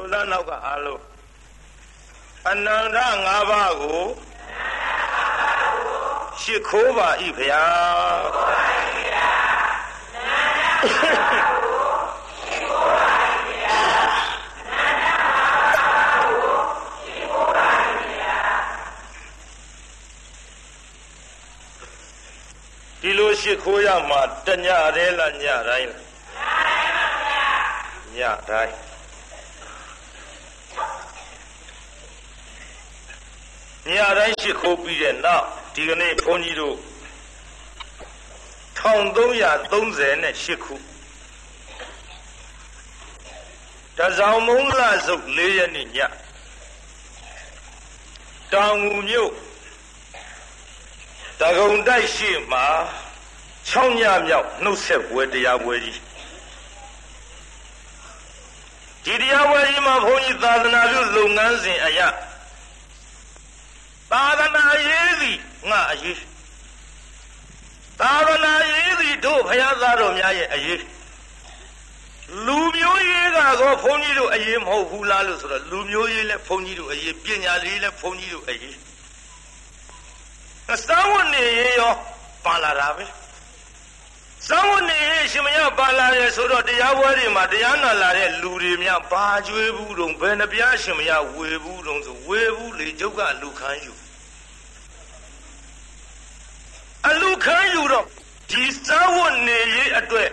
ထိုသားနောက်ကအားလုံးအနန္တ၅ပါးကိုရှ िख ိုးပါဤဖျာဒီလိုရှ िख ိုးရမှာတညရဲလားညတိုင်းလားညတိုင်း ညတိုင်းရှ िख ိုးပြီးတဲ့နောက်ဒီကနေ့ဘုန်းကြီးတို့1338ခုတဇောင်မုံလစုပ်၄ရက်နေ့ညတောင်ငူမြို့တကုံတိုက်ရှိမှာ6ညမြောက်နှုတ်ဆက်ပွဲတရားပွဲကြီးဒီတရားပွဲကြီးမှာဘုန်းကြီးသာသနာပြုလုပ်ငန်းစဉ်အရာ သာသနာရေးသည်ငါအရေးသာသနာရေးသည်တို့ဘုရားသားတော်များရဲ့အရေးလူမျိုးရေးကတော့ဘုန်းကြီးတို့အရေးမဟုတ်ဘူးလားလို့ဆိုတော့လူမျိုးရေးလည်းဘုန်းကြီးတို့အရေးပညာရေးလည်းဘုန်းကြီးတို့အရေးအစဝတ်နေရေးရောပါလာတာပဲ စဝတ်နေရေးရှင်မရပါလာရဲဆိုတော့တရားပွဲတွေမှာတရားနာလာတဲ့လူတွေများဘာကြွေးဘူးတုံဘယ်နှပြားရှင်မရဝေဘူးတုံဆိုဝေဘူးလေကျုပ်ကလူခန်းယူအလူခံယူတော့ဒီစာဝတ်နေရေးအတွက်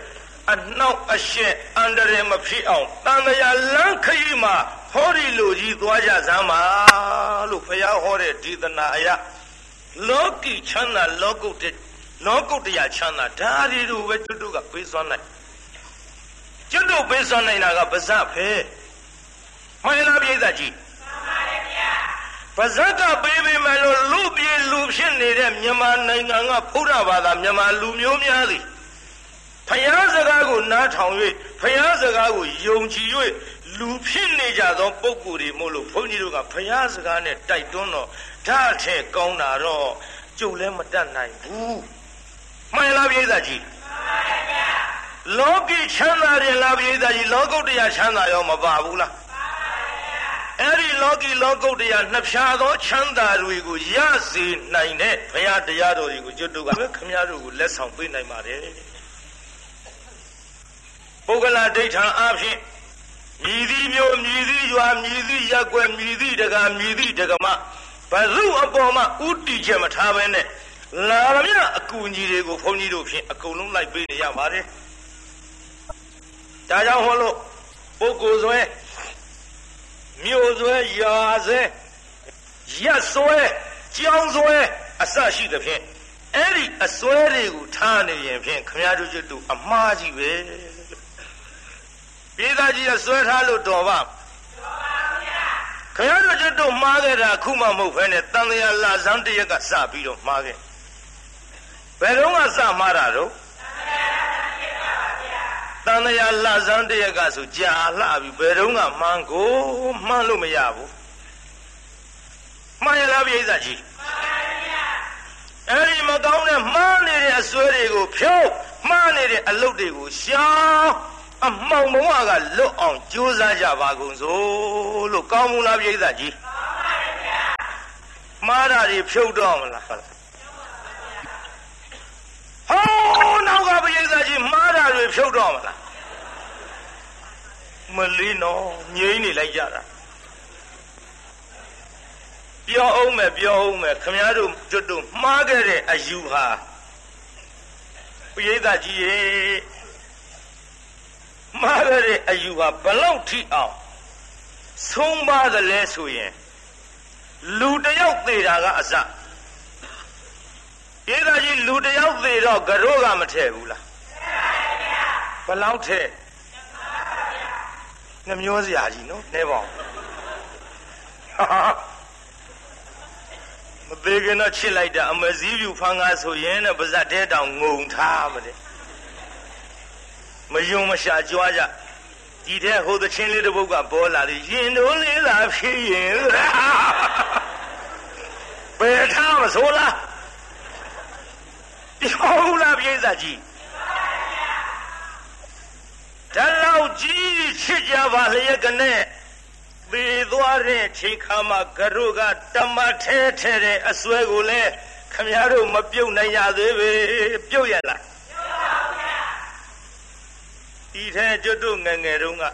အနှောက်အရှက်အန္တရာယ်မဖြစ်အောင်တန်တရာလမ်းခရီးမှာဟောဒီလူကြီးသွားကြစမ်းပါလို့ဘုရားဟောတဲ့ဒေသနာအရလောကီချမ်းသာလောကုတ်တဲ့ လောကုတ်တရားချမ်းသာဒါရီတို့ပဲကျွတ်တို့ကပေးစွမ်းနိုင်ကျွတ်တို့ပေးစွမ်းနိုင်တာကပါဇက်ပဲမှန်လားပြိဿကြီးပါဇက်ကပေးပေးမယ်လို့လူပြေလူဖြစ်နေတဲ့မြန်မာနိုင်ငံကဗုဒ္ဓဘာသာမြန်မာလူမျိုးများသည်ဖယားစကားကိုနားထောင်၍ဖယားစကားကိုယုံကြည်၍လူဖြစ်နေကြသောပုဂ္ဂိုလ်တွေမို့လို့ဘုန်းကြီးတို့ကဖယားစကားနဲ့တိုက်တွန်းတော့ဓာတ်ထဲကောင်းတာတော့ကျုပ်လည်းမတတ်နိုင်ဘူး မှန်လားပြိဿကြီးလောကီချမ်းသာတယ်လားပြိဿကြီးလောကုတ္တရာချမ်းသာရောမပါဘူးလားအဲ့ဒီလောကီလောကုတ်တရားနှစ်ဖြာသောချမ်းသာတွေကိုရစေနိုင်တဲ့ဘုရားတရားတော်တွေကိုကျွတ်တို့ကခမည်းတော်ကိုလက်ဆောင်ပေးနိုင်ပါတယ်ပုဂ္ဂလာဒိဋ္ဌံအဖြစ်မြည်သည့်မျိုးမြည်သည့်ရွာမြည်သည့်ရက်ွယ်မြည်သည့်တကာမြည်သည့်တကမဘဇုအပေါ်မှာဥတီချက်မထားဘဲနဲ့ လာရမြအကူကြီးတွေကိုဘုန်းကြီးတို့ဖြင့်အကုန်လုံးလိုက်ပေးနေရပါတယ်ဒါကြောင့်ဟောလို့ပုဂ္ဂိုလ်ဆွဲမြို့ဆွဲရာဆွဲရက်ဆွဲကြောင်းဆွဲအစရှိသဖြင့်အဲ့ဒီအစွဲတွေကိုထားနေရင်ဖြင့်ခမရတို့ကျွတ်တို့အမှားကြီးပဲပြည်သားကြီးကဆွဲထားလို့တော်ပါခရတို့ကျွတ်တို့မှားခဲ့တာခုမှမဟုတ်ဘဲနဲ့တန်တရားလာဇန်းတရက်ကစပြီးတော့မှားခဲ့ ဘယ်တော့မှစမှားတာတော့တန်တရားလှဇန်းတရက်ကဆိုကြာလှပြီဘယ်တော့မှမှန်းကိုမှန်းလို့မရဘူးမှန်ရလားပြိဿကြီးအဲ့ဒီမကောင်းတဲ့မှားနေတဲ့အစွဲတွေကိုဖြုတ်မှားနေတဲ့အလုပ်တွေကိုရှောင်အမောင်ဘဝကလွတ်အောင်ကြိုးစားကြပါကုန်စို့လို့ကောင်းမှုလားပြိဿကြီးမှားတာတွေဖြုတ်တော့မလားဟောနော က်ကပြိဿကြီးမှားတာတွေဖြုတ်တော့မလားမလေးနော်ငြိမ့်နေလိုက်ကြတာပြောအောင်မယ်ပြောအောင်မယ်ခမည်းတော်ကျွတ်တို့မှားခဲ့တဲ့အယူဟာပိဋကကြီးရေမှားခဲ့တဲ့အယူဟာဘလောက်ထိအောင်ဆုံးပါသလဲဆိုရင်လူတယောက်သေးတာကအစပိဋကကြီးလူတယောက်သေးတော့ကရိုးကမထည့်ဘူးလား ဘလောက်ထည့်နှမျောစရာကြီးနော်နဲပါမသေးခင်တော့ချစ်လိုက်တာအမစည်းပြူဖန်ကားဆိုရင်တော့ပါဇက်တဲတောင်ငုံထားမတဲ့မယုံမရှာကြွားကြဒီတဲ့ဟိုသချင်းလေးတစ်ပုဒ်ကပေါ်လာတယ်ရင်တို့လေးသာဖြစ်ရင်ဘယ်ထားမဆိုလားပြောလားပြိဿကြီး ဒါလောက်ကြီးချစ်ကြပါလျက်ကနဲ့သေသွားတဲ့ချိန်ခါမှာကရုကတမထဲထဲတဲ့အစွဲကိုလည်းခမည်းတော်မပြုတ်နိုင်ရသေးပဲပြုတ်ရလားပြုတ်ပါဘူးဗျာဒီထဲကျွတ်တို့ငငယ်တုန်းက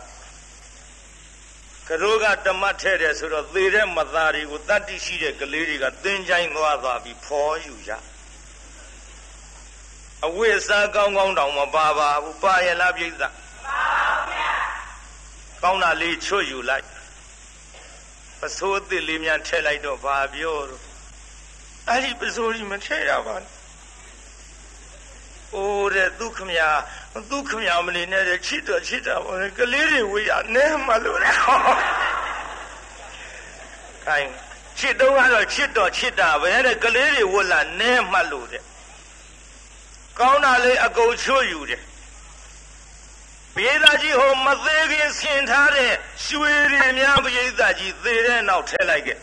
ကရုကတမထဲတယ်ဆိုတော့သေတဲ့မသားတွေကိုတတ္တိရှိတဲ့ကလေးတွေကသင်ချိုင်းသွားသွားပြီးဖော်ယူကြအဝိစားကောင်းကောင်းတောင်မပါပါဘူးပါရလားပြိဿပါပါဗျာ ကောင်းတာလေးချွတ်ယူလိုက်ပစိုးအစ်စ်လေးများထည့်လိုက်တော့ဘာပြောတော့အဲ့ဒီပစိုးကြီးမထည့်ရပါနဲ့အိုးတဲ့ဒုက္ခမယာဒုက္ခမယာမနေနဲ့ချစ်တော်ချစ်တာပေါ့ကလေးတွေဝေးရနဲမှလို့လေခိုင်းချစ်တော့ကတော့ချစ်တော်ချစ်တာပဲတဲ့ကလေးတွေဝတ်လာနဲမှလို့တဲ့ကောင်းတာလေးအကုန်ချွတ်ယူတယ် ပြေသာကြီးဟိုမသေးခင်ဆင်ထားတဲ့ရွှေတွေများပရိသတ်ကြီးသေတဲ့နောက်ထဲလိုက်ခဲ့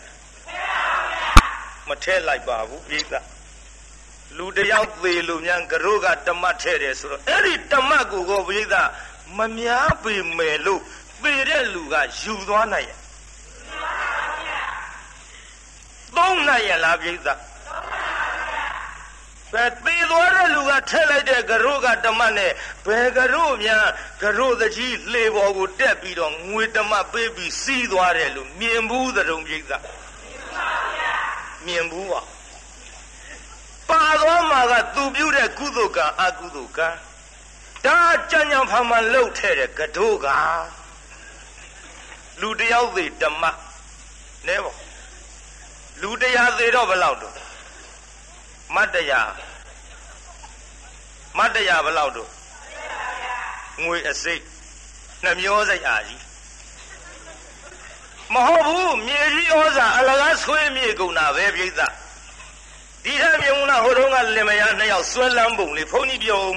မထဲလိုက်ပါဘူးပရိသတ်လူတယောက်သေလို့များကရုကတမတ်ထဲတယ်ဆိုတော့အဲ့ဒီတမတ်ကိုကိုပရိသတ်မများပေမယ်လို့သေတဲ့လူကယူသွားနိုင်ရဲ့သုံးနိုင်ရလားပရိသတ် ပဲသေသွားတဲ့လူကထက်လိုက်တဲ့ကရုကဓမ္မနဲ့ဘယ်ကရုများကရုသကြီးလေပေါ်ကိုတက်ပြီးတော့ငွေဓမ္မပေးပြီးစီးသွားတယ်လို့မြင်ဘူးသတုံပြိဿမြင်ဘူးပါပါသွားမှာကသူပြုတဲ့ကုသိုလ်ကံအကုသိုလ်ကံဒါကြံ့ကြံ့ဖန်ဖန်လှုပ်ထဲတဲ့ကဒိုးကလူတယောက်သေးဓမ္မနဲပေါ့လူတရားသေးတော့ဘယ်လောက်တော့ မတ်တရားမတ်တရားဘယ်လောက်တော့ငွေအစိတ်နှမျောစိတ်အားကြီးမဟုတ်ဘူးမြေကြီးဩဇာအလကားဆွေးမြေကုန်တာပဲပြိဿဒီထက်မြုံလာဟိုတုန်းကလင်မယားနှစ်ယောက်ဆွဲလန်းပုံလေးဘုန်းကြီးပြုံး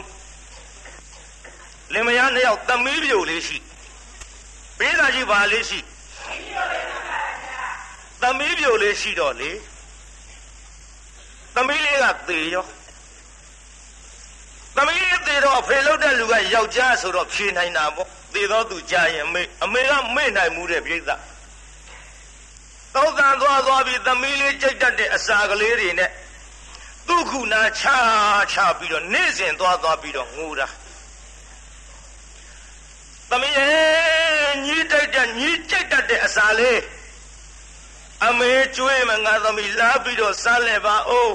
လင်မယားနှစ်ယောက်သမီးပြုံလေးရှိပေးသာကြီးပါလေးရှိသမီးပြုံလေးရှိတော့လေ သမီးလေးကသေရောသမီးလေးသေတော့အဖေလို့တဲ့လူကယောက်ျားဆိုတော့ဖြေနိုင်တာပေါ့သေတော့သူကြာရင်မေအမေကမေ့နိုင်မှုတဲ့ပြိဿသောကံသွားသွားပြီးသမီးလေးကြိတ်တတ်တဲ့အစာကလေးတွေနဲ့သူ့ခုနာချချပြီးတော့နေ့စဉ်သွားသွားပြီးတော့ငိုတာသမီးရဲ့ညီးတိုက်တဲ့ညီးကြိတ်တတ်တဲ့အစာလေး အမေကျွေးမငါသမီးလာပြီးတော့စားလဲပါဦး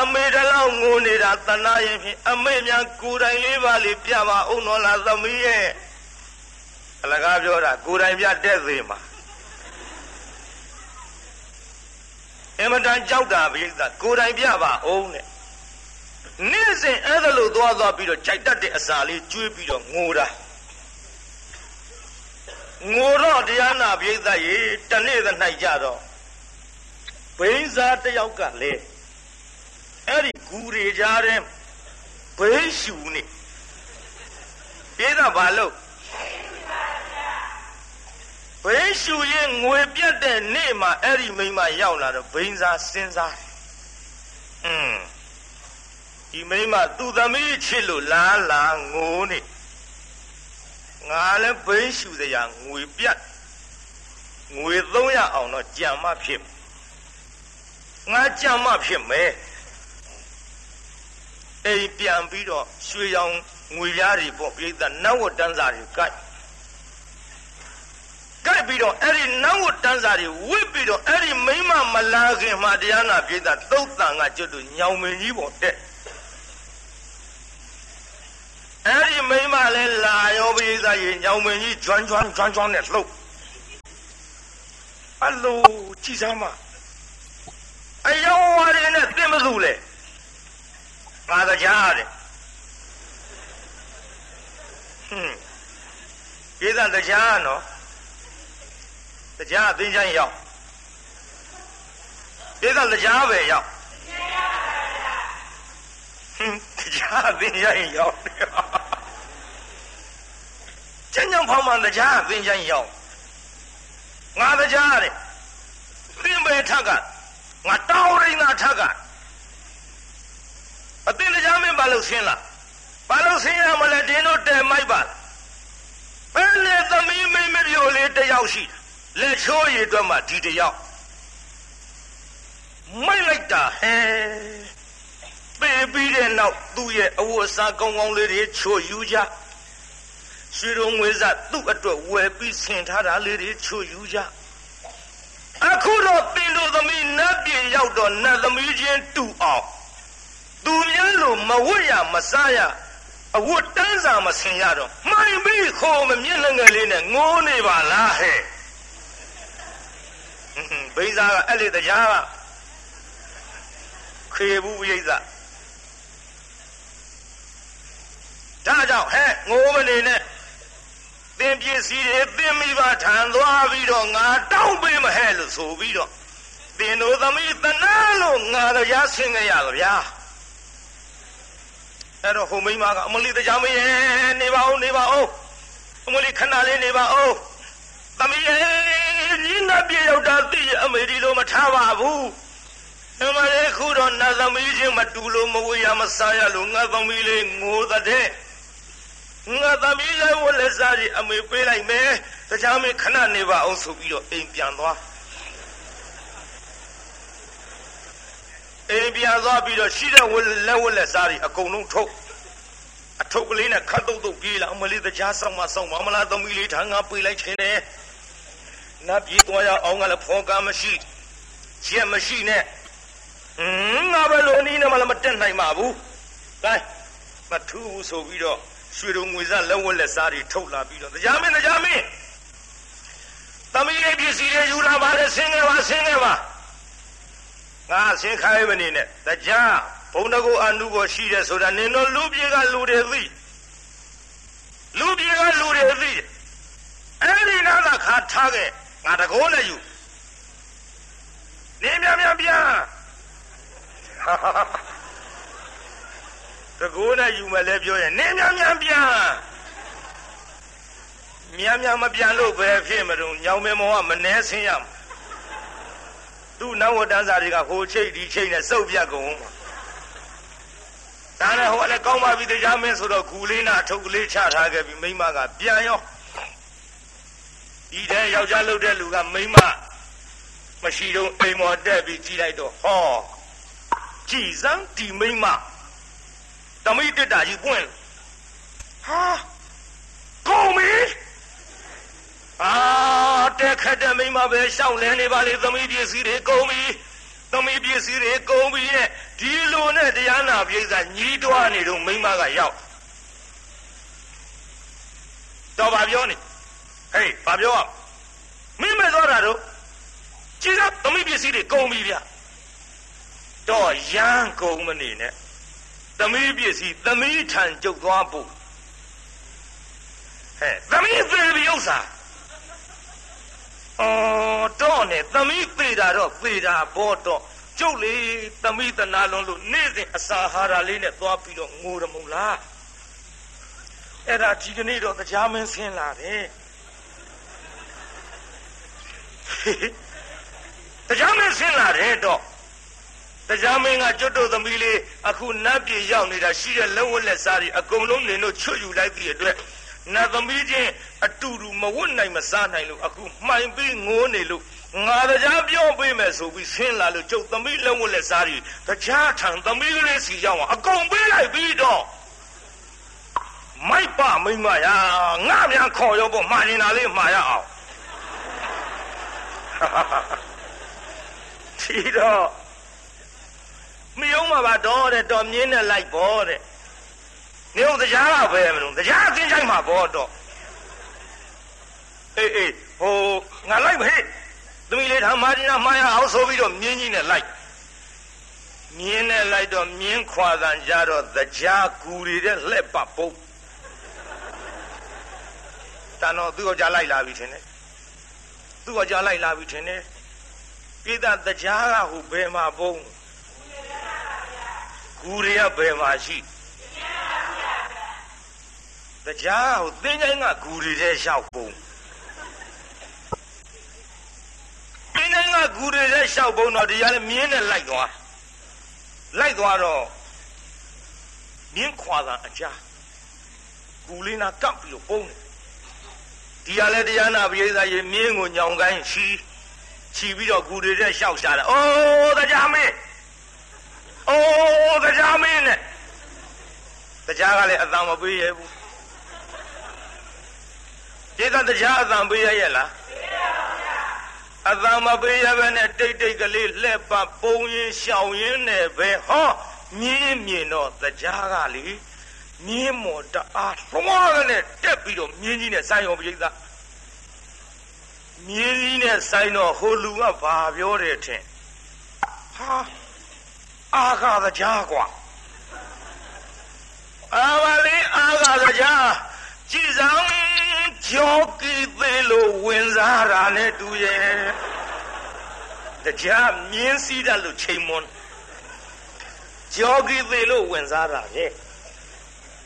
အမေတလောက်ငိုနေတာတနာရင်ဖြင့်အမေများကိုယ်တိုင်လေးပါလေးပြပါဦးနော်လားသမီးရဲ့အလကားပြောတာကိုယ်တိုင်ပြတဲ့သေးမှာအမတန်ကြောက်တာပြိဿကိုယ်တိုင်ပြပါဦးနဲ့နေ့စဉ်အဲ့ဒါလို့သွားသွားပြီးတော့ကြိုက်တတ်တဲ့အစာလေးကျွေးပြီးတော့ငိုတာ ငိုတော့တရားနာပြိဿရေတနေ့သ၌ကြတော့ဘိန်းစားတယောက်ကလေအဲ့ဒီဂူတွေကြားတဲ့ဘိန်းရှူနေပြိဿဘာလို့ဘိန်းရှူရင်ငွေပြတ်တဲ့နေ့မှာအဲ့ဒီမိန်းမရောက်လာတော့ဘိန်းစားစဉ်းစားอืมဒီမိန်းမသူ့သမီးချစ်လို့လားလားငိုနေ ငါလည်းဘိန်းရှူစရာငွေပြတ်ငွေ300အောင်တော့ကြံမဖြစ်ငါကြံမဖြစ်မယ်အိမ်ပြန်ပြီးတော့ရွှေရောင်ငွေရားတွေပေါ့ပြိဿနတ်ဝတ်တန်းစာတွေကိုက်ကိုက်ပြီးတော့အဲ့ဒီနတ်ဝတ်တန်းစာတွေဝစ်ပြီးတော့အဲ့ဒီမိမမလာခင်မှာတရားနာပြိဿသုတ်တန်ကကျွတ်တို့ညောင်မင်းကြီးပေါ်တက်အဲ့ဒီမိမလည်းလာ ရောပိဿရေညောင်မင်းကြီးကျွမ်းကျွမ်းကျွမ်းကျွမ်းနဲ့လှုပ်အလိုကြည်စမ်းမအယောဝါရနဲ့သိမစုလေငါတရားတဲ့ဟွန်းပိဿတရားနော်တရားအသိချမ်းရောက်ပိဿတရားပဲရောက်တရားအသိချမ်းရောက်ကျန် ကျန်ဖောင်းမှတရားအသိချမ်းရောက်ငါတရားတဲ့သင်ပဲထက်ကငါတောင်းရင်းသာထက်ကအသိတရားမင်းဘာလို့ဆင်းလားဘာလို့ဆင်းရမလဲတင်းတို့တဲမိုက်ပါဘယ်နဲ့သမီးမိမ့်မပြောလေးတယောက်ရှိလက်ချိုးရည်အတွက်မှဒီတယောက်မိုက်လိုက်တာဟဲပေပြီးတဲ့နောက်သူ့ရဲ့အဝတ်အစားကောင်းကောင်းလေးတွေချိုယူကြ ရွှေတော်ငွေစားသူ့အတွက်ဝယ်ပြီးဆင်ထားတာလေးတွေချိုယူကြအခုတော့တင်တို့သမီးနတ်ပြည်ရောက်တော့နတ်သမီးချင်းတူအောင်သူများလိုမဝတ်ရမစားရအဝတ်တန်းစာမဆင်ရတော့မှန်ပြီးခေါ်မမျက်နှာငယ်လေးနဲ့ငိုးနေပါလားဟဲ့ဘိဇာကအဲ့လေတရားကခေဘူးဝိဇ္ဇဒါကြောင့်ဟဲ့ငိုးမနေနဲ့ သင်ပစ္စည်းတွေသင်မိဘထံသွားပြီးတော့ငါတောင်းပေးမဟဲ့လို့ဆိုပြီးတော့သင်တို့သမီးတနာလို့ငါတရားဆင်းခဲ့ရကြဗျာအဲ့တော့ဟိုမိမကအမလီတရားမရဲ့နေပါဦးနေပါဦးအမလီခဏလေးနေပါဦးသမီးရဲ့ညီနာပြေရောက်တာသိရအမေဒီလိုမထားပါဘူးအမလေးခုတော့နတ်သမီးချင်းမတူလို့မဝေးရမစားရလို့ငါသမီးလေးငိုတဲ့ ငါသမီးလေးဝလက်စားကြီးအမေပေးလိုက်မယ်တရားမင်းခဏနေပါအောင်ဆိုပြီးတော့အိမ်ပြန်သွားအိမ်ပြန်သွားပြီးတော့ရှိတဲ့ဝလက်ဝလက်စားကြီးအကုန်လုံးထုတ်အထုပ်ကလေးနဲ့ခတ်တုတ်တုတ်ပြေးလာအမလေးတရားဆောင်မဆောင်မမလားသမီးလေးထားငါပေးလိုက်ခြင်းနဲ့နတ်ပြည်သွားရအောင်ကလည်းဖောကားမရှိချက်မရှိနဲ့ဟင်းငါဘယ်လိုအနည်းနဲ့မှလည်းမတက်နိုင်ပါဘူး။ဒါမထူးဘူးဆိုပြီးတော့ ရွှေတုံငွေစားလက်ဝက်လက်စားတွေထုတ်လာပြီးတော့တရားမင်းတရားမင်းသမီးလေးပစ္စည်းတွေယူလာပါလေဆင်းခဲ့ပါဆင်းခဲ့ပါငါဆင်းခိုင်းမနေနဲ့တရားဘုံတကူအနုကိုရှိတယ်ဆိုတာနင်တို့လူပြေကလူတွေသိလူပြေကလူတွေသိအဲ့ဒီနာကခါထားခဲ့ငါတကောနဲ့ယူနေမြန်မြန်ပြန် တကိုးနဲ့ယူမယ်လဲပြောရင်နင်းများများပြန်များများမပြန်လို့ပဲဖြစ်မလို့ညောင်မင်းမောကမနှဲဆင်းရမှာသူ့နောက်ဝတ္တန်းစာတွေကဟိုချိတ်ဒီချိတ်နဲ့စုပ်ပြတ်ကုန်ဒါနဲ့ဟိုလည်းကောင်းပါပြီတရားမင်းဆိုတော့ဂူလေးနာအထုပ်ကလေးချထားခဲ့ပြီမိမကပြန်ရောဒီတဲ့ယောက်ျားလုပ်တဲ့လူကမိမမရှိတော့အိမ်မော်တက်ပြီးကြီးလိုက်တော့ဟောကြည်စမ်းဒီမိမ တမိတက်တာကြီးပွင့်ဟာကုန်ပြီအာတက်ခက်တဲ့မိမပဲရှောင်းလဲနေပါလေသမီးပစ္စည်းတွေကုန်ပြီသမီးပစ္စည်းတွေကုန်ပြီရဲ့ဒီလိုနဲ့တရားနာပြိဿညီးတွားနေတော့မိမကရောက်တော့ဗာပြောနေဟေးဗာပြောအောင်မင်းမဲ့သွားတာတော့ကြည်စားသမီးပစ္စည်းတွေကုန်ပြီဗျတော့ရမ်းကုန်မနေနဲ့ သမီးပစ္စည်းသမီးထံကျုပ်သွားဖို့ဟဲ့သမီးသေပြီဥစ္စာအော်တော့နဲ့သမီးသေတာတော့သေတာဘောတော့ကျုပ်လေသမီးတနာလုံးလို့နေ့စဉ်အစာဟာရလေးနဲ့သွားပြီးတော့ငိုရမလားအဲ့ဒါဒီကနေ့တော့တရားမင်းဆင်းလာတယ်တရားမင်းဆင်းလာတယ်တော့ တရားမင်းကကျွတ်တို့သမီးလေးအခုနတ်ပြည်ရောက်နေတာရှိတဲ့လက်ဝက်လက်စားတွေအကုန်လုံးနေလို့ချွတ်ယူလိုက်ပြီးအတွက်နတ်သမီးချင်းအတူတူမဝတ်နိုင်မစားနိုင်လို့အခုမှိုင်ပြီးငိုးနေလို့ငါတရားပြောပေးမယ်ဆိုပြီးဆင်းလာလို့ကျုပ်သမီးလက်ဝက်လက်စားတွေတရားထံသမီးကလေးစီရောက်အောင်အကုန်ပေးလိုက်ပြီးတော့မိုက်ပမိမရာငါမြန်ခေါ်ရောပေါ့မှာနေတာလေးမှာရအောင်ချီတော့ မယုံမှာပါတော့တဲ့တော်မြင်းနဲ့လိုက်ပေါ်တဲ့နေုံတရားကပဲမလို့တရားအသိချိုင်းမှာပေါ်တော့အေးအေးဟိုငါလိုက်မဟဲ့သမီးလေးထားမာဒီနာမှားရအောင်ဆိုပြီးတော့မြင်းကြီးနဲ့လိုက်မြင်းနဲ့လိုက်တော့မြင်းခွာတန်ကြတော့တရားကူရီတဲ့လှက်ပပုတ်တန်တော့သူ့ကိုကြားလိုက်လာပြီထင်တယ်သူ့ကိုကြားလိုက်လာပြီထင်တယ်ပိသတရားကဟိုဘယ်မှာပုံ ကူရရဘယ်မှာရှိတရားဟိုသင်္ချိုင်းကဂူတွေထဲလျှောက်ပုံသင်္ချိုင်းကဂူတွေထဲလျှောက်ပုံတော့တရားလည်းမြင်းနဲ့လိုက်သွားလိုက်သွားတော့မြင်းခွာတာအကြားဂူလေးနာကပ်ပြီးတော့ပုံတယ်ဒီကလည်းတရားနာပရိသတ်ရေမြင်းကိုညောင်ကိုင်းချီချီပြီးတော့ဂူတွေတဲ့ရှောက်ရှာတယ်အိုးတရားမင်း အိုးတရားမင်းနဲ့တရားကလည်းအတန်မပေးရဘူးဒီကတရားအတန်ပေးရရဲ့လားအတန်မပေးရဘဲနဲ့တိတ်တိတ်ကလေးလှက်ပပုံရင်ရှောင်ရင်နဲ့ပဲဟောမြင်းမြင်တော့တရားကလေမြင်းမော်တအားလွှားကနဲ့တက်ပြီးတော့မြင်းကြီးနဲ့ဆိုင်ရောပြိဿမြင်းကြီးနဲ့ဆိုင်တော့ဟိုလူကဘာပြောတယ်ထင်ဟာ အာဃာတရားကွာအာမလေးအာဃာတရားကြည်ဆောင်ကြောကီသေးလို့ဝင်စားတာနဲ့တူရဲ့တရားမြင်းစည်းတတ်လို့ချိန်မွန်းကြောကီသေးလို့ဝင်စားတာလေ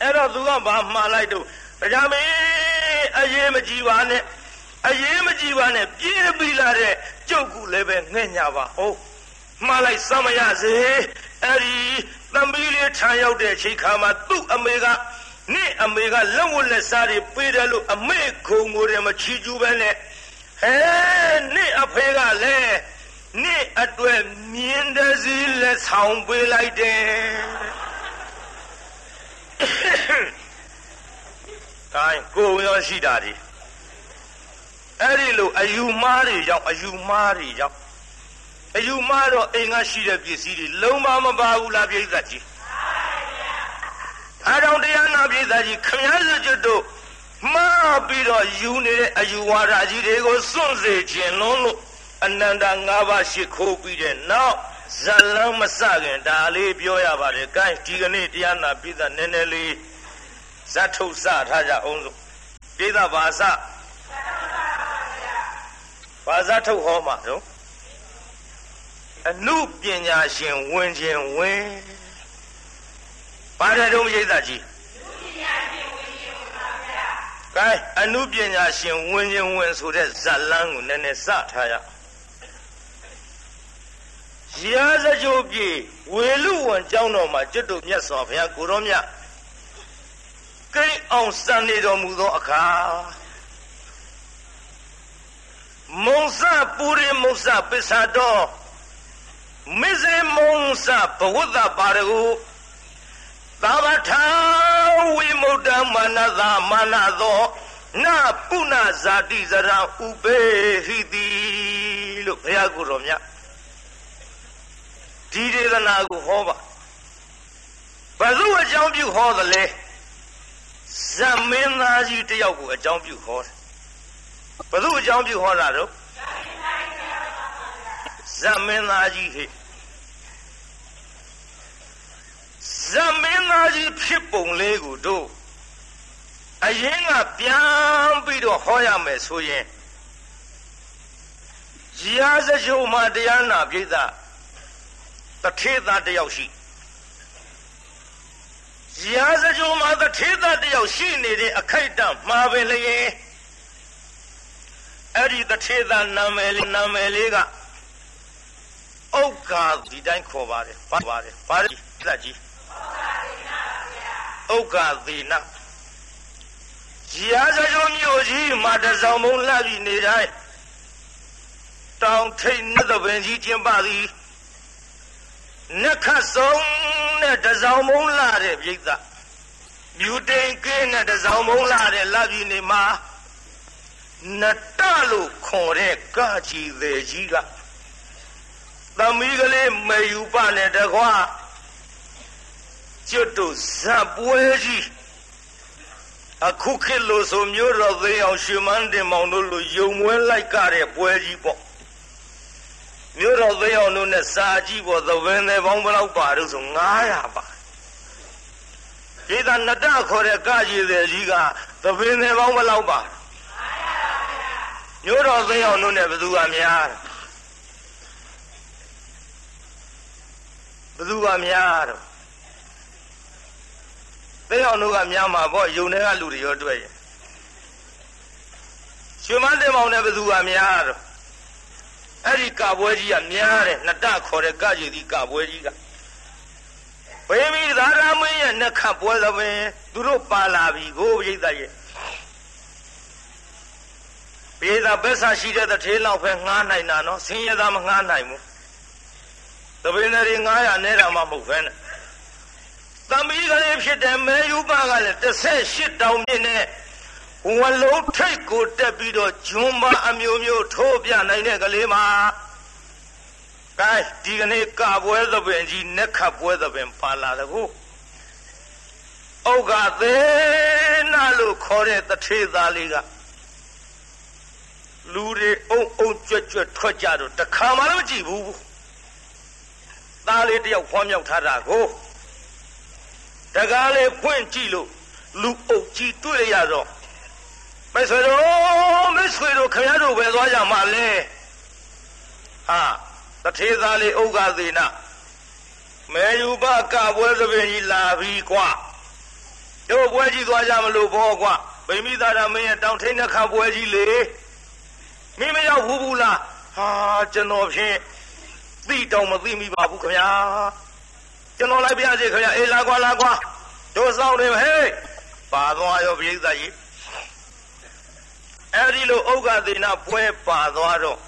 အဲ့တော့သူကဘာမှားလိုက်တော့တရားမင်းအရေးမကြည့်ပါနဲ့အရေးမကြည့်ပါနဲ့ပြေးပြီးလာတဲ့ကျုပ်ကူလည်းပဲငှဲ့ညာပါဟုတ် မှားလိုက်စမ်းမရစေအဲ့ဒီသမီးလေးထံရောက်တဲ့ချိန်ခါမှာသူ့အမေကနေ့အမေကလက်ဝတ်လက်စားတွေပေးတယ်လို့အမေခုံကိုယ်တယ်မချီကျူးပဲနဲ့ဟဲနေ့အဖေကလည်းနေ့အတွက်မြင်းတစည်းလက်ဆောင်ပေးလိုက်တယ်တိုင်းကိုရောရှိတာဒီအဲ့ဒီလိုအယူမားတွေရောက်အယူမားတွေရောက် အယူမားတော့အိမ်ကရှိတဲ့ပစ္စည်းတွေလုံးဝမပါဘူးလားပြိဿကြီးအားကြောင့်တရားနာပြိဿကြီးခမည်းစကျွတ်တို့မှားပြီးတော့ယူနေတဲ့အယူဝါဒကြီးတွေကိုစွန့်စေခြင်းလုံးလို့အနန္တ၅ပါးရှိခိုးပြီးတဲ့နောက်ဇလန်းမစခင်ဒါလေးပြောရပါတယ်။ကဲဒီကနေ့တရားနာပြိဿနည်းနည်းလေးဇတ်ထုတ်စထားကြအောင်လို့ပြိဿဘာစဘာဇတ်ထုတ်ဟောမှာတော့ အနုပညာရှင်ဝင်ခြင်းဝင်ပါတယ်တော့ရိသကြီးကဲအနုပညာရှင်ဝင်ခြင်းဝင်ဆိုတဲ့ဇတ်လန်းကိုနည်းနည်းစထားရရာဇကြိုပြေဝေလူဝန်ကျောင်းတော်မှာကျွတ်တို့မြတ်စွာဘုရားကိုရောမြတ်ကိန်းအောင်စံနေတော်မူသောအခါမုံစပူရိမုံစပစ္ဆတော် မေဇေမုံစဘဝတ္တပါရဟုသာဝထာဝိမုဒ္ဓမာနသာမာနသောနပုဏ္ဏဇာတိဇရဥပေဟိတိလို့ဘုရားကိုယ်တော်မြတ်ဒီဒေသနာကိုဟောပါဘယ်သူအကြောင်းပြုဟောသလဲဇမင်းသားကြီးတယောက်ကိုအကြောင်းပြုဟောတယ်ဘယ်သူအကြောင်းပြုဟောတာတော့ ဇမင်းသားကြီးဟဲ့ဇမင်းသားကြီးဖြစ်ပုံလေးကိုတို့အရင်ကပြန်ပြီးတော့ဟောရမယ်ဆိုရင်ရာဇကြုံမှာတရားနာပြိဿတထေသားတယောက်ရှိရာဇကြုံမှာတထေသားတယောက်ရှိနေတဲ့အခိုက်အတန့်မှာပဲလျင်အဲ့ဒီတထေသားနာမည်လေးနာမည်လေးက ဥက္ကာဒီတိုင်းခေါ်ပါတယ်ပါပါတယ်ပါတယ်လက်ကြီးဥက္ကာသေနရာဇကြုံမြို့ကြီးမှာတစောင်းမုံလှပြီးနေတိုင်းတောင်ထိတ်နှသပင်ကြီးကျင်းပသည်နှက်ခတ်ဆုံးနဲ့တစောင်းမုံလာတဲ့ပြိဿမြူတိန်ကင်းနဲ့တစောင်းမုံလာတဲ့လှပြီးနေမှာနတလို့ခေါ်တဲ့ကကြီးသေးကြီးက သမီးကလေးမေယူပနဲ့တကွာကျွတ်တို့ဇပ်ပွဲကြီးအခုခေတ်လို့ဆိုမျိုးတော်သေးအောင်ရှင်မန်းတင်မောင်တို့လိုယုံမွဲလိုက်ကြတဲ့ပွဲကြီးပေါ့မျိုးတော်သေးအောင်တို့နဲ့စာကြည့်ပေါ့သဘင်တွေပေါင်းဘယ်လောက်ပါလို့ဆို900ပါဒီကနတခေါ်တဲ့ကကြီးတဲ့ကြီးကသဘင်တွေပေါင်းဘယ်လောက်ပါမျိုးတော်သေးအောင်တို့နဲ့ဘယ်သူကများ ဘယ်သူကများတော့သိအောင်တို့ကများမှာပေါ့ယုံတွေကလူတွေရောတွေ့ရင်ရှင်မတင်မောင်နဲ့ဘယ်သူကများတော့အဲ့ဒီကပွဲကြီးကများတယ်နတခေါ်တဲ့ကကြီးဒီကပွဲကြီးကဘေမီသာရမင်းရဲ့နှက်ခတ်ပွဲသဘင်သူတို့ပါလာပြီကိုပြိဿရဲ့ပြေသာဘက်ဆာရှိတဲ့တထေးလောက်ပဲငှားနိုင်တာနော်ဆင်းရဲသားမငှားနိုင်ဘူး တပင်းတွေ900နဲ့တာမှမဟုတ်ဖ ೇನೆ သမီးကလေးဖြစ်တဲ့မဲယူပကလည်း18တောင်မြင့်နဲ့ဝလုံးထိတ်ကိုတက်ပြီးတော့ဂျွန်းပါအမျိုးမျိုးထိုးပြနိုင်တဲ့ကလေးမှာကဲဒီကနေ့ကပွဲသပင်ကြီးနက်ခတ်ပွဲသပင်ပါလာတကူဩဃသေးနာလို့ခေါ်တဲ့တထေသားလေးကလူတွေအုံအုံကြွကြွထွက်ကြတော့တခါမှလည်းမကြည့်ဘူး သားလေးတယောက်ဖွားမြောက်ထားတာကိုတကားလေးဖွင့်ကြည့်လို့လူအုပ်ကြီးတွေ့ရတော့မိတ်ဆွေတို့မိတ်ဆွေတို့ခင်ဗျားတို့ပဲသွားကြမှာလဲဟာတထေသားလေးဥက္ကသေနမေယူပကပွဲသပင်ကြီးလာပြီကွာတို့ပွဲကြီးသွားကြမလို့ဘောကွာဗိမိသာရမင်းရဲ့တောင်ထိန်နှခပွဲကြီးလေမင်းမရောက်ဘူးဘူးလားဟာကျွန်တော်ဖြင့် သိတောင်မသိမိပါဘူးခင်ဗျာကျွန်တော်လိုက်ပြစေခင်ဗျာအေးလာကွာလာကွာတို့စောင့်နေဟေးပါသွားရောပြိဿကြီးအဲ့ဒီလိုဥက္ကသေနပွဲပါသွားတော့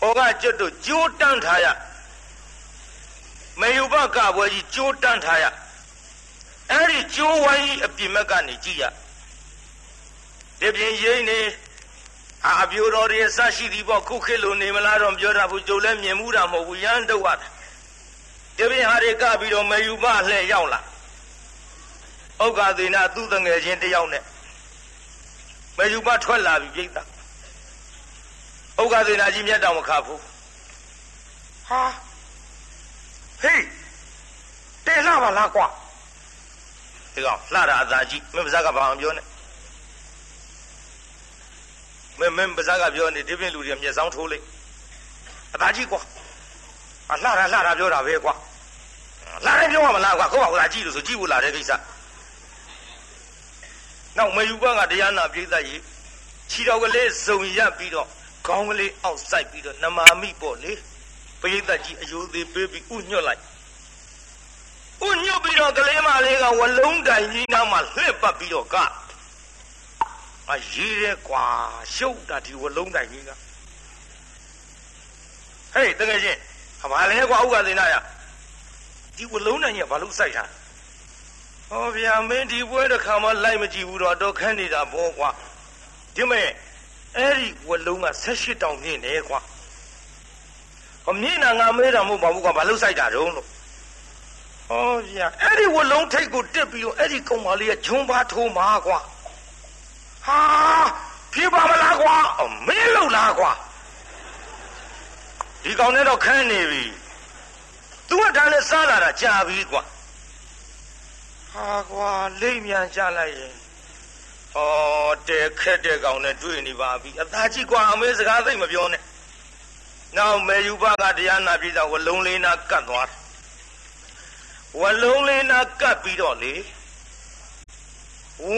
ဟောကကျွတ်တို့ကြိုးတန်းထားရမေယုဘကပွဲကြီးကြိုးတန်းထားရအဲ့ဒီကြိုးဝိုင်းကြီးအပြင်မက်ကနေကြည့်ရဒီပြင်ရင်းနေ အာအပြိုတော်တွေအဆရှိသည်ပေါ့ခုခေတ်လိုနေမလားတော့ပြောတာဘူးကြုံလဲမြင်မှုတာမဟုတ်ဘူးရမ်းတော့ရတာဒီပြင်ဟာတွေကပြီးတော့မေယုဘလှည့်ရောက်လာဥက္ကသေနသူ့တငယ်ချင်းတယောက်နဲ့မေယုဘထွက်လာပြီပြိတ္တာဥက္ကသေနာကြီးမျက်တောင်မခါဘူးဟာဟေးတေလှပါလားကွာဒီကောင်လှတာအသာကြီးမင်းပါဇက်ကဘာမှပြောနေ မင်းမင်းပါဇက်ကပြောနေဒီပြင်လူတွေမျက်စောင်းထိုးလိုက်အသာကြီးကွာအလှတာလှတာပြောတာပဲကွာလှတယ်ပြောရမလားကွာကိုယ့်ဘာသာကြည့်လို့ဆိုကြည့်ဖို့လာတဲ့ကိစ္စနောက်မယူဘကတရားနာပြိဿကြီးခြေတော်ကလေးစုံရက်ပြီးတော့ခေါင်းကလေးအောက်ဆိုင်ပြီးတော့နမာမိပေါ့လေပရိသတ်ကြီးအယိုသေးပေးပြီးဥညွတ်လိုက်ဥညွတ်ပြီးတော့ကလေးမလေးကဝလုံးတိုင်ကြီးနားမှာလှစ်ပတ်ပြီးတော့က အရေးရဲကွာရှုပ်တာဒီဝလုံးတိုင်ကြီးကဟေးတကယ်ချင်းဘာလဲကွာဥက္ကသေနာရဒီဝလုံးတိုင်ကြီးကဘာလို့စိုက်တာဟောဗျာမင်းဒီပွဲတစ်ခါမှလိုက်မကြည့်ဘူးတော့တော့ခန်းနေတာဘောကွာဒီမဲ့အဲ့ဒီဝလုံးက18တောင်မြင့်နေကွာဟောမြင့်တာငါမေးတာမဟုတ်ပါဘူးကွာဘာလို့စိုက်တာတုံးလို့ဟောဗျာအဲ့ဒီဝလုံးထိတ်ကိုတက်ပြီးတော့အဲ့ဒီကောင်မလေးကဂျုံပါထိုးမှာကွာ ဟာဖြစ်ပါမလားကွာမင်းလုံလားကွာဒီကောင်နဲ့တော့ခန်းနေပြီသူကဒါနဲ့စားလာတာကြာပြီကွာဟာကွာလိမ့်မြန်ကြလိုက်ရင်ဩတဲခက်တဲ့ကောင်နဲ့တွေ့နေပါပြီအသာကြီးကွာအမေစကားသိမပြောနဲ့နောက်မေယူဘကတရားနာပြည်သာဝလုံးလေးနာကတ်သွားတယ်ဝလုံးလေးနာကတ်ပြီးတော့လေ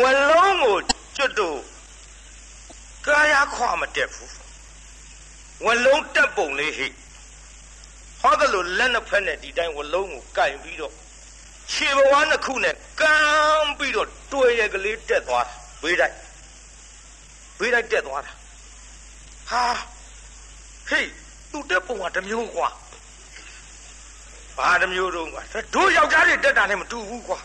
ဝလုံးကို ကျွတ်တို့ကာယခွာမတက်ဘူးဝလုံးတက်ပုံလေးဟိဟောတယ်လို့လက်နှစ်ဖက်နဲ့ဒီတိုင်းဝလုံးကိုကင်ပြီးတော့ခြေဘဝနှစ်ခုနဲ့ကမ်းပြီးတော့တွေ့ရကလေးတက်သွားတယ်ဝေးတိုက်ဝေးတိုက်တက်သွားတာဟာဟေးသူတက်ပုံကတမျိုးကွာဘာတမျိုးတော့ကွာတို့ယောက်ျားတွေတက်တာနဲ့မတူဘူးကွာ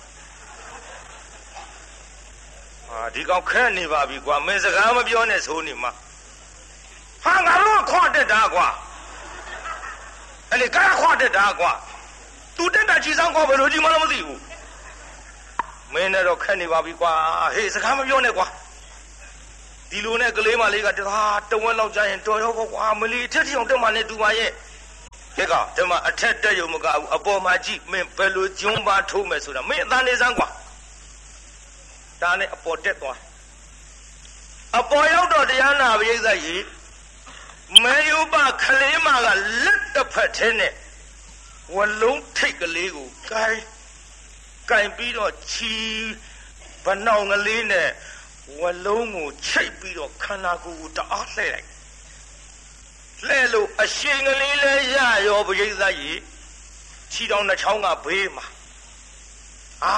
ဟာဒီကောင်ခက်နေပါပြီကွာမင်းစကားမပြောနဲ့ဆိုနေမှာဟာငါတို့ခွာတက်တာကွာအဲ့လေကားခွာတက်တာကွာသူတက်တာကြီးဆောင်ကွာဘယ်လိုကြီးမှလည်းမသိဘူးမင်းနဲ့တော့ခက်နေပါပြီကွာဟေးစကားမပြောနဲ့ကွာဒီလိုနဲ့ကလေးမလေးကတခါတဝက်လောက်ကြာရင်တော်ရောကွာမလီထက်ထအောင်တက်မှနဲ့တူပါရဲ့ကဲကောင်ဒီမှာအထက်တက်ရုံမကဘူးအပေါ်မှာကြည့်မင်းဘယ်လိုကျွန်းပါထိုးမယ်ဆိုတာမင်းအတန်းနေစမ်းကွာ ဒါနဲ့အပေါ်တက်သွားအပေါ်ရောက်တော့တရားနာပရိသတ်ကြီးမေယုပခလေးမကလက်တစ်ဖက်ထဲနဲ့ဝလုံးထိတ်ကလေးကိုကိုင်းကင်ပြီးတော့ချီဗနောင်ကလေးနဲ့ဝလုံးကိုချိတ်ပြီးတော့ခန္ဓာကိုယ်ကိုတအားလှည့်လိုက်လှည့်လို့အရှင်ကလေးလဲရရောပရိသတ်ကြီးခြီတော်နှချောင်းကဘေးမှာ အာ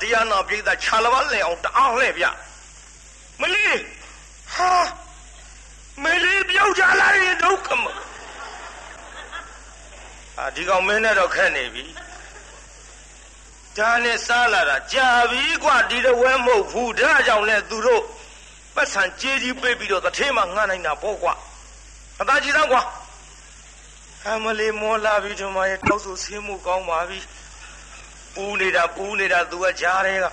တရားနာပရိသတ်ခြာလဘလဲအောင်တအားလှည့်ဗျမလေးဟာ ကြလာရင်ဒုက္ခမအာဒီကောင်မင်းနဲ့တော့ခက်နေပြီဒါနဲ့စားလာတာကြာပြီกว่าဒီတော့ဝဲမဟုတ်ဘူးဒါကြောင့်လဲသူတို့ပတ်စံကြေးကြီးပေးပြီးတော့တထေးမှငှားနိုင်တာပေါ့ကွာအသာကြီးသားကွာအမလေးမောလာပြီဒီမှာရဲ့တောက်ဆူဆင်းမှုကောင်းပါပြီ ပူနေတာပူနေတာသူကကြားတဲ့က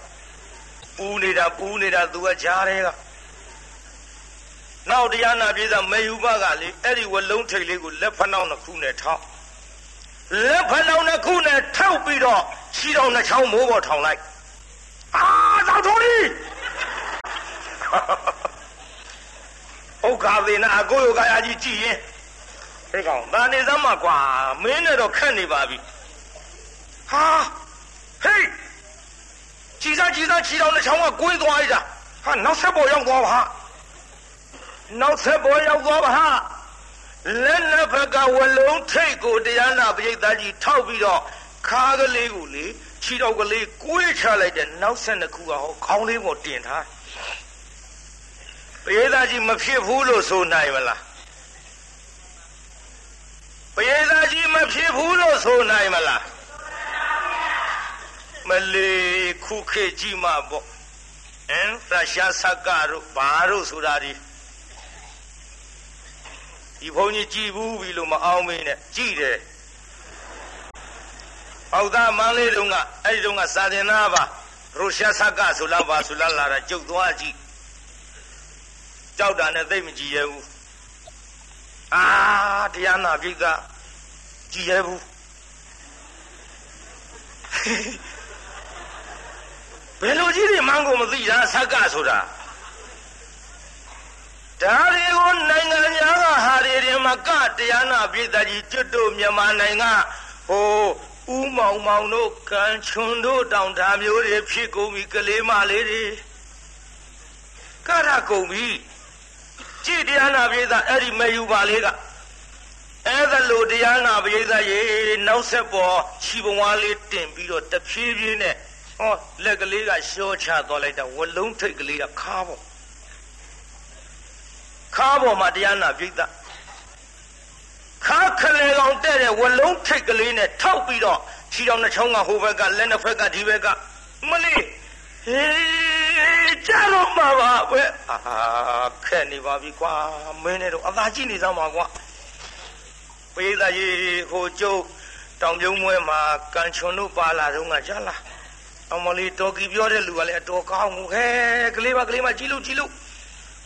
ပူနေတာပူနေတာသူကကြားတဲ့ကနောက်တရားနာပြေးသားမေယူဘကလေအဲ့ဒီဝလုံးထိတ်လေးကိုလက်ဖနှောင်းတစ်ခုနဲ့ထောက်လက်ဖနှောင်းတစ်ခုနဲ့ထောက်ပြီးတော့ခြေတော်နှချောင်းမိုးပေါ်ထောင်လိုက်အာသောက်တော်ကြီးဥက္ခာသေနာအကိုယောကရာကြီးကြည်ရင်ဟဲ့ကောင်ဒါနေစမ်းမကွာမင်းနဲ့တော့ခက်နေပါပြီဟာ ဟေးကြည်စားကြည်စားခြေတော်နှချောင်းကကွင်းသွားလိုက်တာဟာနောက်ဆက်ပေါ်ရောက်သွားပါဟာနောက်ဆက်ပေါ်ရောက်သွားပါဟာလက်နှစ်ဖက်ကဝလုံးထိတ်ကိုတရားနာပရိသတ်ကြီးထောက်ပြီးတော့ခါကလေးကိုလေခြေတော်ကလေးကိုွေးချလိုက်တဲ့နောက်ဆက်နှစ်ခုကဟောခေါင်းလေးပေါ်တင်ထားပရိသတ်ကြီးမဖြစ်ဘူးလို့ဆိုနိုင်မလားပရိသတ်ကြီးမဖြစ်ဘူးလို့ဆိုနိုင်မလား မလေးခုခေတ်ကြီးမှာပေါ့အင်းရရှားဆက်ကတို့ဘာတို့ဆိုတာဒီဒီဘုန်းကြီးကြည်ဘူးပြီလို့မအောင်မင်းနဲ့ကြည်တယ်ပေါသားမန်းလေးတုန်းကအဲ့ဒီတုန်းကစာသင်သားပါရုရှားဆက်ကဆိုလာပါဆိုလာလာတာကျုပ်သွားကြည့်ကြောက်တာနဲ့သိမကြည်ရဘူးအာတရားနာပိကကြည်ရဘူး ဘယ်လိုကြီးတွေမှန်းကိုမသိတာဆက်ကဆိုတာဒါတွေကိုနိုင်ငံများကဟာတွေတွေမှာကတရားနာပြည်သားကြီးကျွတ်တို့မြန်မာနိုင်ငံဟိုဥမောင်မောင်တို့ကံချွန်တို့တောင်ဓာမျိုးတွေဖြစ်ကုန်ပြီကလေးမလေးတွေကရကုန်ပြီကြည်တရားနာပြည်သားအဲ့ဒီမယူပါလေးကအဲ့ဒါလိုတရားနာပြည်သားရေနောက်ဆက်ပေါ်ခြီပုံဝါးလေးတင်ပြီးတော့တဖြည်းဖြည်းနဲ့ ဟောလက်ကလေးကရှောချသွားလိုက်တာဝလုံးထိတ်ကလေးကခါပေါ့ခါပေါ်မှာတရားနာပြိဿခါခလေကောင်တဲ့တဲ့ဝလုံးထိတ်ကလေးနဲ့ထောက်ပြီးတော့ခြေတော်နှချောင်းကဟိုဘက်ကလက်နှစ်ဖက်ကဒီဘက်ကမလေးဟေးကြားတော့မှာပါပဲအာခက်နေပါပြီကွာမင်းနဲ့တော့အသာကြည့်နေစမ်းပါကွာပိဿကြီးဟိုကျုပ်တောင်ပြုံးမွဲမှာကန်ချွန်တို့ပါလာတော့ငါကြားလား အမလေးတော်ကီပြောတဲ့လူကလည်းအတော်ကောင်းမှုခဲကလေးပါကလေးမကြည့်လို့ကြည့်လို့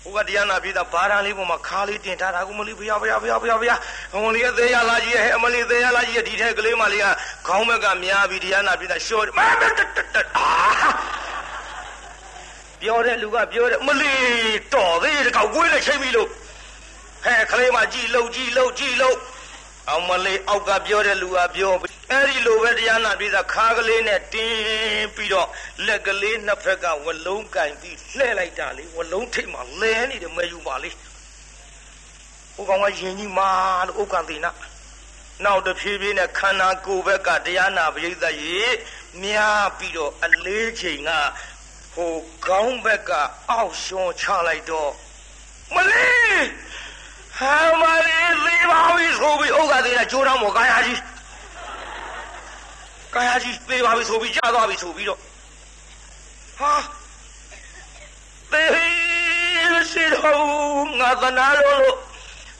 ဟိုကတရားနာပြေးတာဘာသာလေးပေါ်မှာခါလေးတင်ထားတာကိုမလေးဘုရားဘုရားဘုရားဘုရားဘုရားအမလေးအသေးရလာကြီးရဲ့အမလေးသေးရလာကြီးရဲ့ဒီထဲကလေးမလေးကခေါင်းဘက်ကများပြီးတရားနာပြေးတာရှော့မအာပြောတဲ့လူကပြောတယ်မလေးတော်သေးတကောက်ကွေးနဲ့ချိန်ပြီလို့ဟဲ့ကလေးမကြည်လို့ကြည်လို့ကြည်လို့ အောင်မလေးအောက်ကပြောတဲ့လူကပြောအဲ့ဒီလိုပဲတရားနာပြီးသားခါကလေးနဲ့တင်းပြီးတော့လက်ကလေးနှစ်ဖက်ကဝလုံးကင်ပြီးလှဲ့လိုက်တာလေဝလုံးထိတ်မှလဲနေတယ်မယူပါလေဟိုကောင်ကယင်ကြီးမာလို့ဥက္ကံတိနာနောက်တဖြည်းဖြည်းနဲ့ခန္ဓာကိုယ်ဘက်ကတရားနာပရိသတ်ရေမြားပြီးတော့အလေးချိန်ကဟိုခေါင်းဘက်ကအောက်ရှွန်ချလိုက်တော့မလေး ဟာမလေးသေးပါပြီဆိုပြီးဥက္ကသေးကကြိုးတောင်းမောကာယာကြီးကာယာကြီးသေးပါပြီဆိုပြီးကြာသွားပြီဆိုပြီးတော့ဟာသေးရှိတော့ငါသနာလို့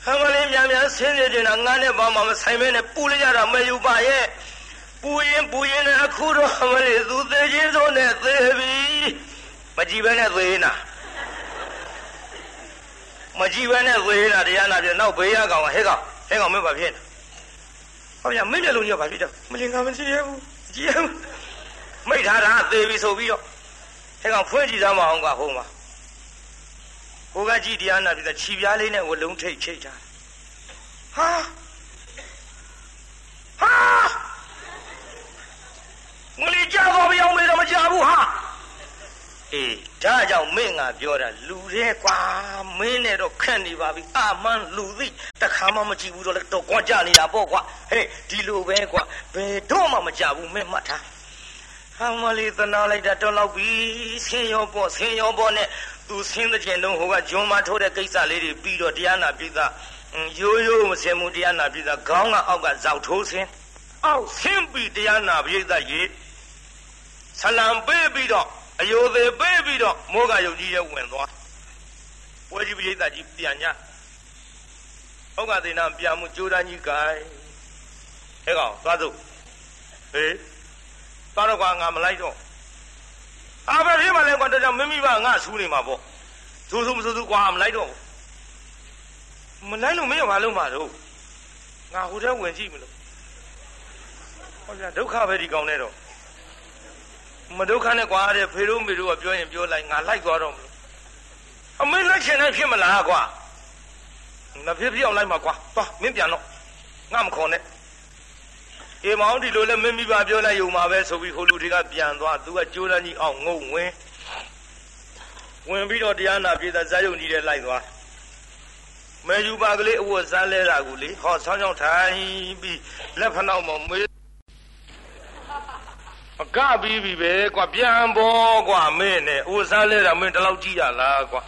ဟာမလေးမြန်မြန်ဆင်းနေတယ်ငါနဲ့ဘာမှမဆိုင်မဲနဲ့ပူလိုက်ရတာမယူပါရဲ့ပူရင်ပူရင်လည်းအခုတော့မလေးသူသေးချင်းစိုးနဲ့သေးပြီမကြည့်ပဲနဲ့သေးနာ မကြည့်ပဲနဲ့ဝေးတာတရားနာပြနောက်ဘေးရကောင်ဟဲ့ကောင်ဟဲ့ကောင်မင်းဘာဖြစ်နေဟောဗျာမင်းမျက်လုံးကြီးကဘာဖြစ်တော့မလင်္ကာမကြည့်ရဘူးကြည့်ရဘူးမိတ်ထားတာသေပြီဆိုပြီးတော့ဟဲ့ကောင်ဖွင့်ကြည့်သားမအောင်ကဟိုမှာဟိုကကြည့်တရားနာပြခြီပြားလေးနဲ့ဝလုံးထိတ်ချိတ်ထားဟာဟာမလီကြတော့ပြောင်းမေးတော့မကြဘူးဟာ အေးဒါကြောင့်မင်းငါပြောတာလူတဲ့ကွာမင်းနဲ့တော့ခက်နေပါပြီအာမန်လူသိတခါမှမကြည့်ဘူးတော့တော့ကွာကြနေတာပေါ့ကွာဟဲ့ဒီလိုပဲကွာဘယ်တော့မှမကြဘူးမင်းမှတ်ထားဟာမလီသနာလိုက်တာတော့လောက်ပြီဆင်းရောပေါ့ဆင်းရောပေါ့နဲ့သူဆင်းတဲ့ချိန်တုန်းဟိုကဂျွန်မထိုးတဲ့ကိစ္စလေးတွေပြီးတော့တရားနာပြည်သားရိုးရိုးမစင်မှုတရားနာပြည်သားခေါင်းကအောက်ကဇောက်ထိုးဆင်းအောက်ဆင်းပြီးတရားနာပြည်သားရေဆလံပေးပြီးတော့ အယိုသေးပေးပြီးတော့မောကယုတ်ကြီးရဲ့ဝင်သွားပွဲကြီးပြည်သားကြီးပြန်ညဩဃသေနာပြန်မှုကြိုးတန်းကြီးကိုင်အဲကောင်သွားစို့ဟေးသွားတော့ကွာငါမလိုက်တော့အာဘယ်ဖြစ်မှလဲကွာတကြောင်မင်းမိဘငါဆူးနေမှာပေါ့ဆူးဆူးမဆူးဆူးကွာမလိုက်တော့မလိုက်လို့မင်းရဘာလို့မှာတော့ငါဟိုထဲဝင်ကြည့်မလို့ဟောပြဒုက္ခပဲဒီကောင်နဲ့တော့ မဒုက္ခနဲ့ကွာတဲ့ဖေတို့မေတို့ကပြောရင်ပြောလိုက်ငါလိုက်သွားတော့မလို့အမေလိုက်ချင်တိုင်းဖြစ်မလားကွာမဖြစ်ဖြစ်အောင်လိုက်မှာကွာသွားမင်းပြန်တော့ငါမခေါ်နဲ့အေမောင်ဒီလိုလဲမင်းမိဘပြောလိုက်ယုံမှာပဲဆိုပြီးဟိုလူတွေကပြန်သွားသူကကြိုးတန်းကြီးအောင်ငုံဝင်ဝင်ပြီးတော့တရားနာပြေသာဇာယုံကြီးတဲ့လိုက်သွားမဲယူပါကလေးအဝတ်စားလဲတာကူလေဟောဆောင်းချောင်းထိုင်ပြီးလက်ဖနောက်မှာမေး အကပြီးပြီပဲကွာပြန်ပေါ်ကွာမင်းနဲ့အဝတ်စားလဲတာမင်းတလောက်ကြည့်ရလားကွာ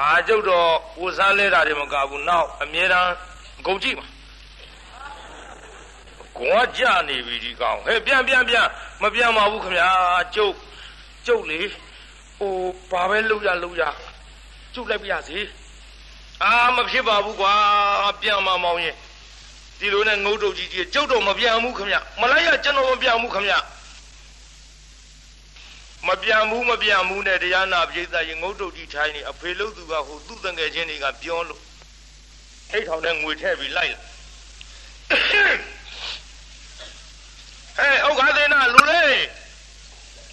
အာကျုပ်တော့ဝတ်စားလဲတာတွေမကဘူးနောက်အမြဲတမ်းဂုံကြည့်ပါကွာကြနေပြီဒီကောင်ဟဲ့ပြန်ပြန်ပြန်မပြန်ပါဘူးခမညာကျုပ်ကျုပ်လေဟိုဘာပဲလုပ်ရလုပ်ရကျုပ်လိုက်ပြရစီအာမဖြစ်ပါဘူးကွာပြန်မမောင်းရင် ဒီလိုနဲ့ငုတ်တုတ်ကြီးကြီးကျုပ်တော့မပြန်ဘူးခမညာမလိုက်ရကျွန်တော်မပြန်ဘူးခမညာမပြန်ဘူးမပြန်ဘူးနဲ့တရားနာပြိဿရေငုတ်တုတ်ကြီးထိုင်းနေအဖေလို့သူကဟိုသူ့တငယ်ချင်းတွေကပြောလို့အိတ်ထောင်နဲ့ငွေထည့်ပြီးလိုက်ဟဲ့ဥက္ခသေနာလူလေး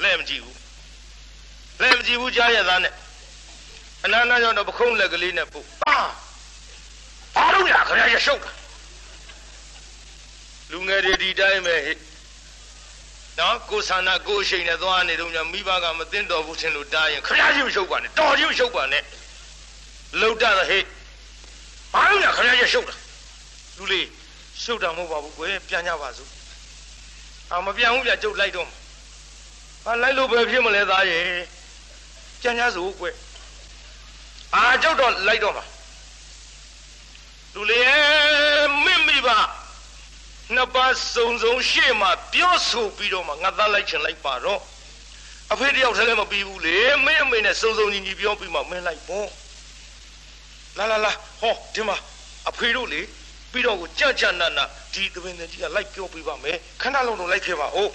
လဲမကြည့်ဘူးလဲမကြည့်ဘူးကြားရသားနဲ့အနာနာကြောင့်တော့ပခုံးလက်ကလေးနဲ့ပုတ်အာဘာလို့ရခရရရှုပ်တာ လူငယ်တွေဒီတိုင်းပဲဟဲ့နော်ကိုဆန္ဒကိုအရှိန်နဲ့သွားနေတော့ညမိဘကမသိတော်ဘူးထင်လို့တားရင်ခရကြီးမရှုပ်ပါနဲ့တော်ကြီးမရှုပ်ပါနဲ့လှုပ်တာဟဲ့ဘာလို့ရခရရရှုပ်တာလူလေးရှုပ်တာမဟုတ်ပါဘူးကွယ်ပြန်ကြပါစို့အာမပြန်ဘူးပြကျုပ်လိုက်တော့ဟာလိုက်လို့ပဲဖြစ်မလဲသားရဲ့ကြံ့ကြစို့ကွယ်အာကျုပ်တော့လိုက်တော့မှာလူလေးမင့်မိပါ နှစ်ပါးစုံစုံရှေ့မှာပြောဆိုပြီးတော့မှငါသားလိုက်ချင်လိုက်ပါတော့အဖေတယောက်တည်းလည်းမပြီးဘူးလေမင်းအမေနဲ့စုံစုံညီညီပြောပြီးမှမင်းလိုက်ပေါ့လာလာလာဟောဒီမှာအဖေတို့လေပြီးတော့ကိုကြံ့ကြံ့နတ်နတ်ဒီသဘင်ကြီးကလိုက်ပြောပြပါမယ်ခဏလုံးတော့လိုက်ခဲ့ပါဦး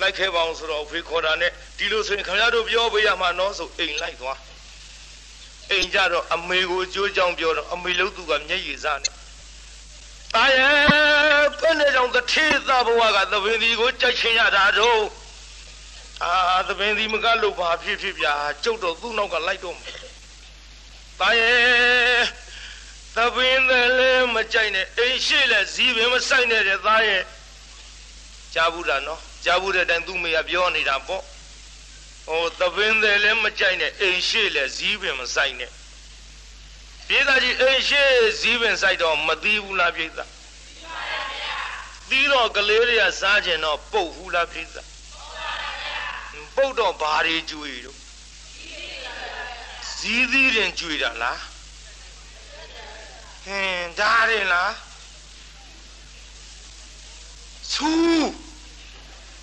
လိုက်ခဲ့ပါအောင်ဆိုတော့အဖေခေါ်တာနဲ့ဒီလိုဆိုရင်ခင်ဗျားတို့ပြောပေးရမှာနော်ဆိုအိမ်လိုက်သွားအိမ်ကြတော့အမေကိုကြိုးကြောင်ပြောတော့အမေလို့သူကမျက်ရည်စားနေတာရဲ့ ဘယ်နဲ့ကြောင့်တထေးသားဘဝကသဘင်ဒီကိုကြိုက်ချင်ရတာတော့အာသဘင်ဒီမကလို့ဘာဖြစ်ဖြစ်ဗျာကျုပ်တော့သူ့နောက်ကလိုက်တော့တာရဲ့သဘင်တယ်လည်းမကြိုက်နဲ့အိမ်ရှိလဲဇီးပင်မဆိုင်နဲ့တဲ့သားရဲ့ကြားဘူးတာနော်ကြားဘူးတဲ့အတိုင်းသူ့မေကပြောနေတာပေါ့ဟိုသဘင်တယ်လည်းမကြိုက်နဲ့အိမ်ရှိလဲဇီးပင်မဆိုင်နဲ့ပြေးသားကြီးအိမ်ရှိဇီးပင်ဆိုင်တော့မသီးဘူးလားပြေးသား သီးတော့ကလေးတွေကစားကျင်တော့ပုတ်ဘူးလားပြေးသားပုတ်တော့ဘာတွေကျွေတော့ဇီးသီးတင်ကျွေတာလားဟင်ဒါရင်လားဆူ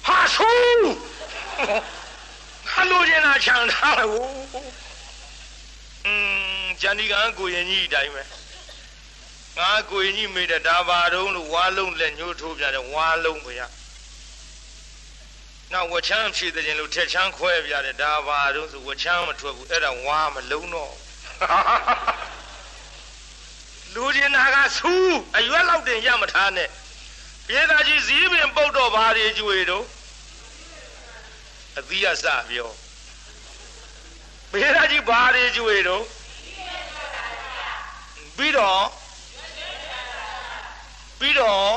ဟာဆူဟာလိုချင်တာချန်ထားလို့อืมဂျန်ဒီကကိုရင်ကြီးအတိုင်းပဲ ငါကိုရင်ကြီးမိတဲ့ဒါပါတုံးလို့ဝါလုံးလက်ညှိုးထိုးပြတယ်ဝါလုံးဗျာနောက်ဝချမ်းဖြည့်တဲ့လို့ထက်ချမ်းခွဲပြတယ်ဒါပါတုံးဆိုဝချမ်းမထွက်ဘူးအဲ့ဒါဝါမလုံးတော့လူကျင်နာကဆူးအရွက်လောက်တင်ရမထားနဲ့ပြေသာကြီးဇီးပင်ပုတ်တော့ဘာတွေကြွေတော့အသီးအစပြောပြေသာကြီးဘာတွေကြွေတော့ပြီးတော့ ပြီးတော့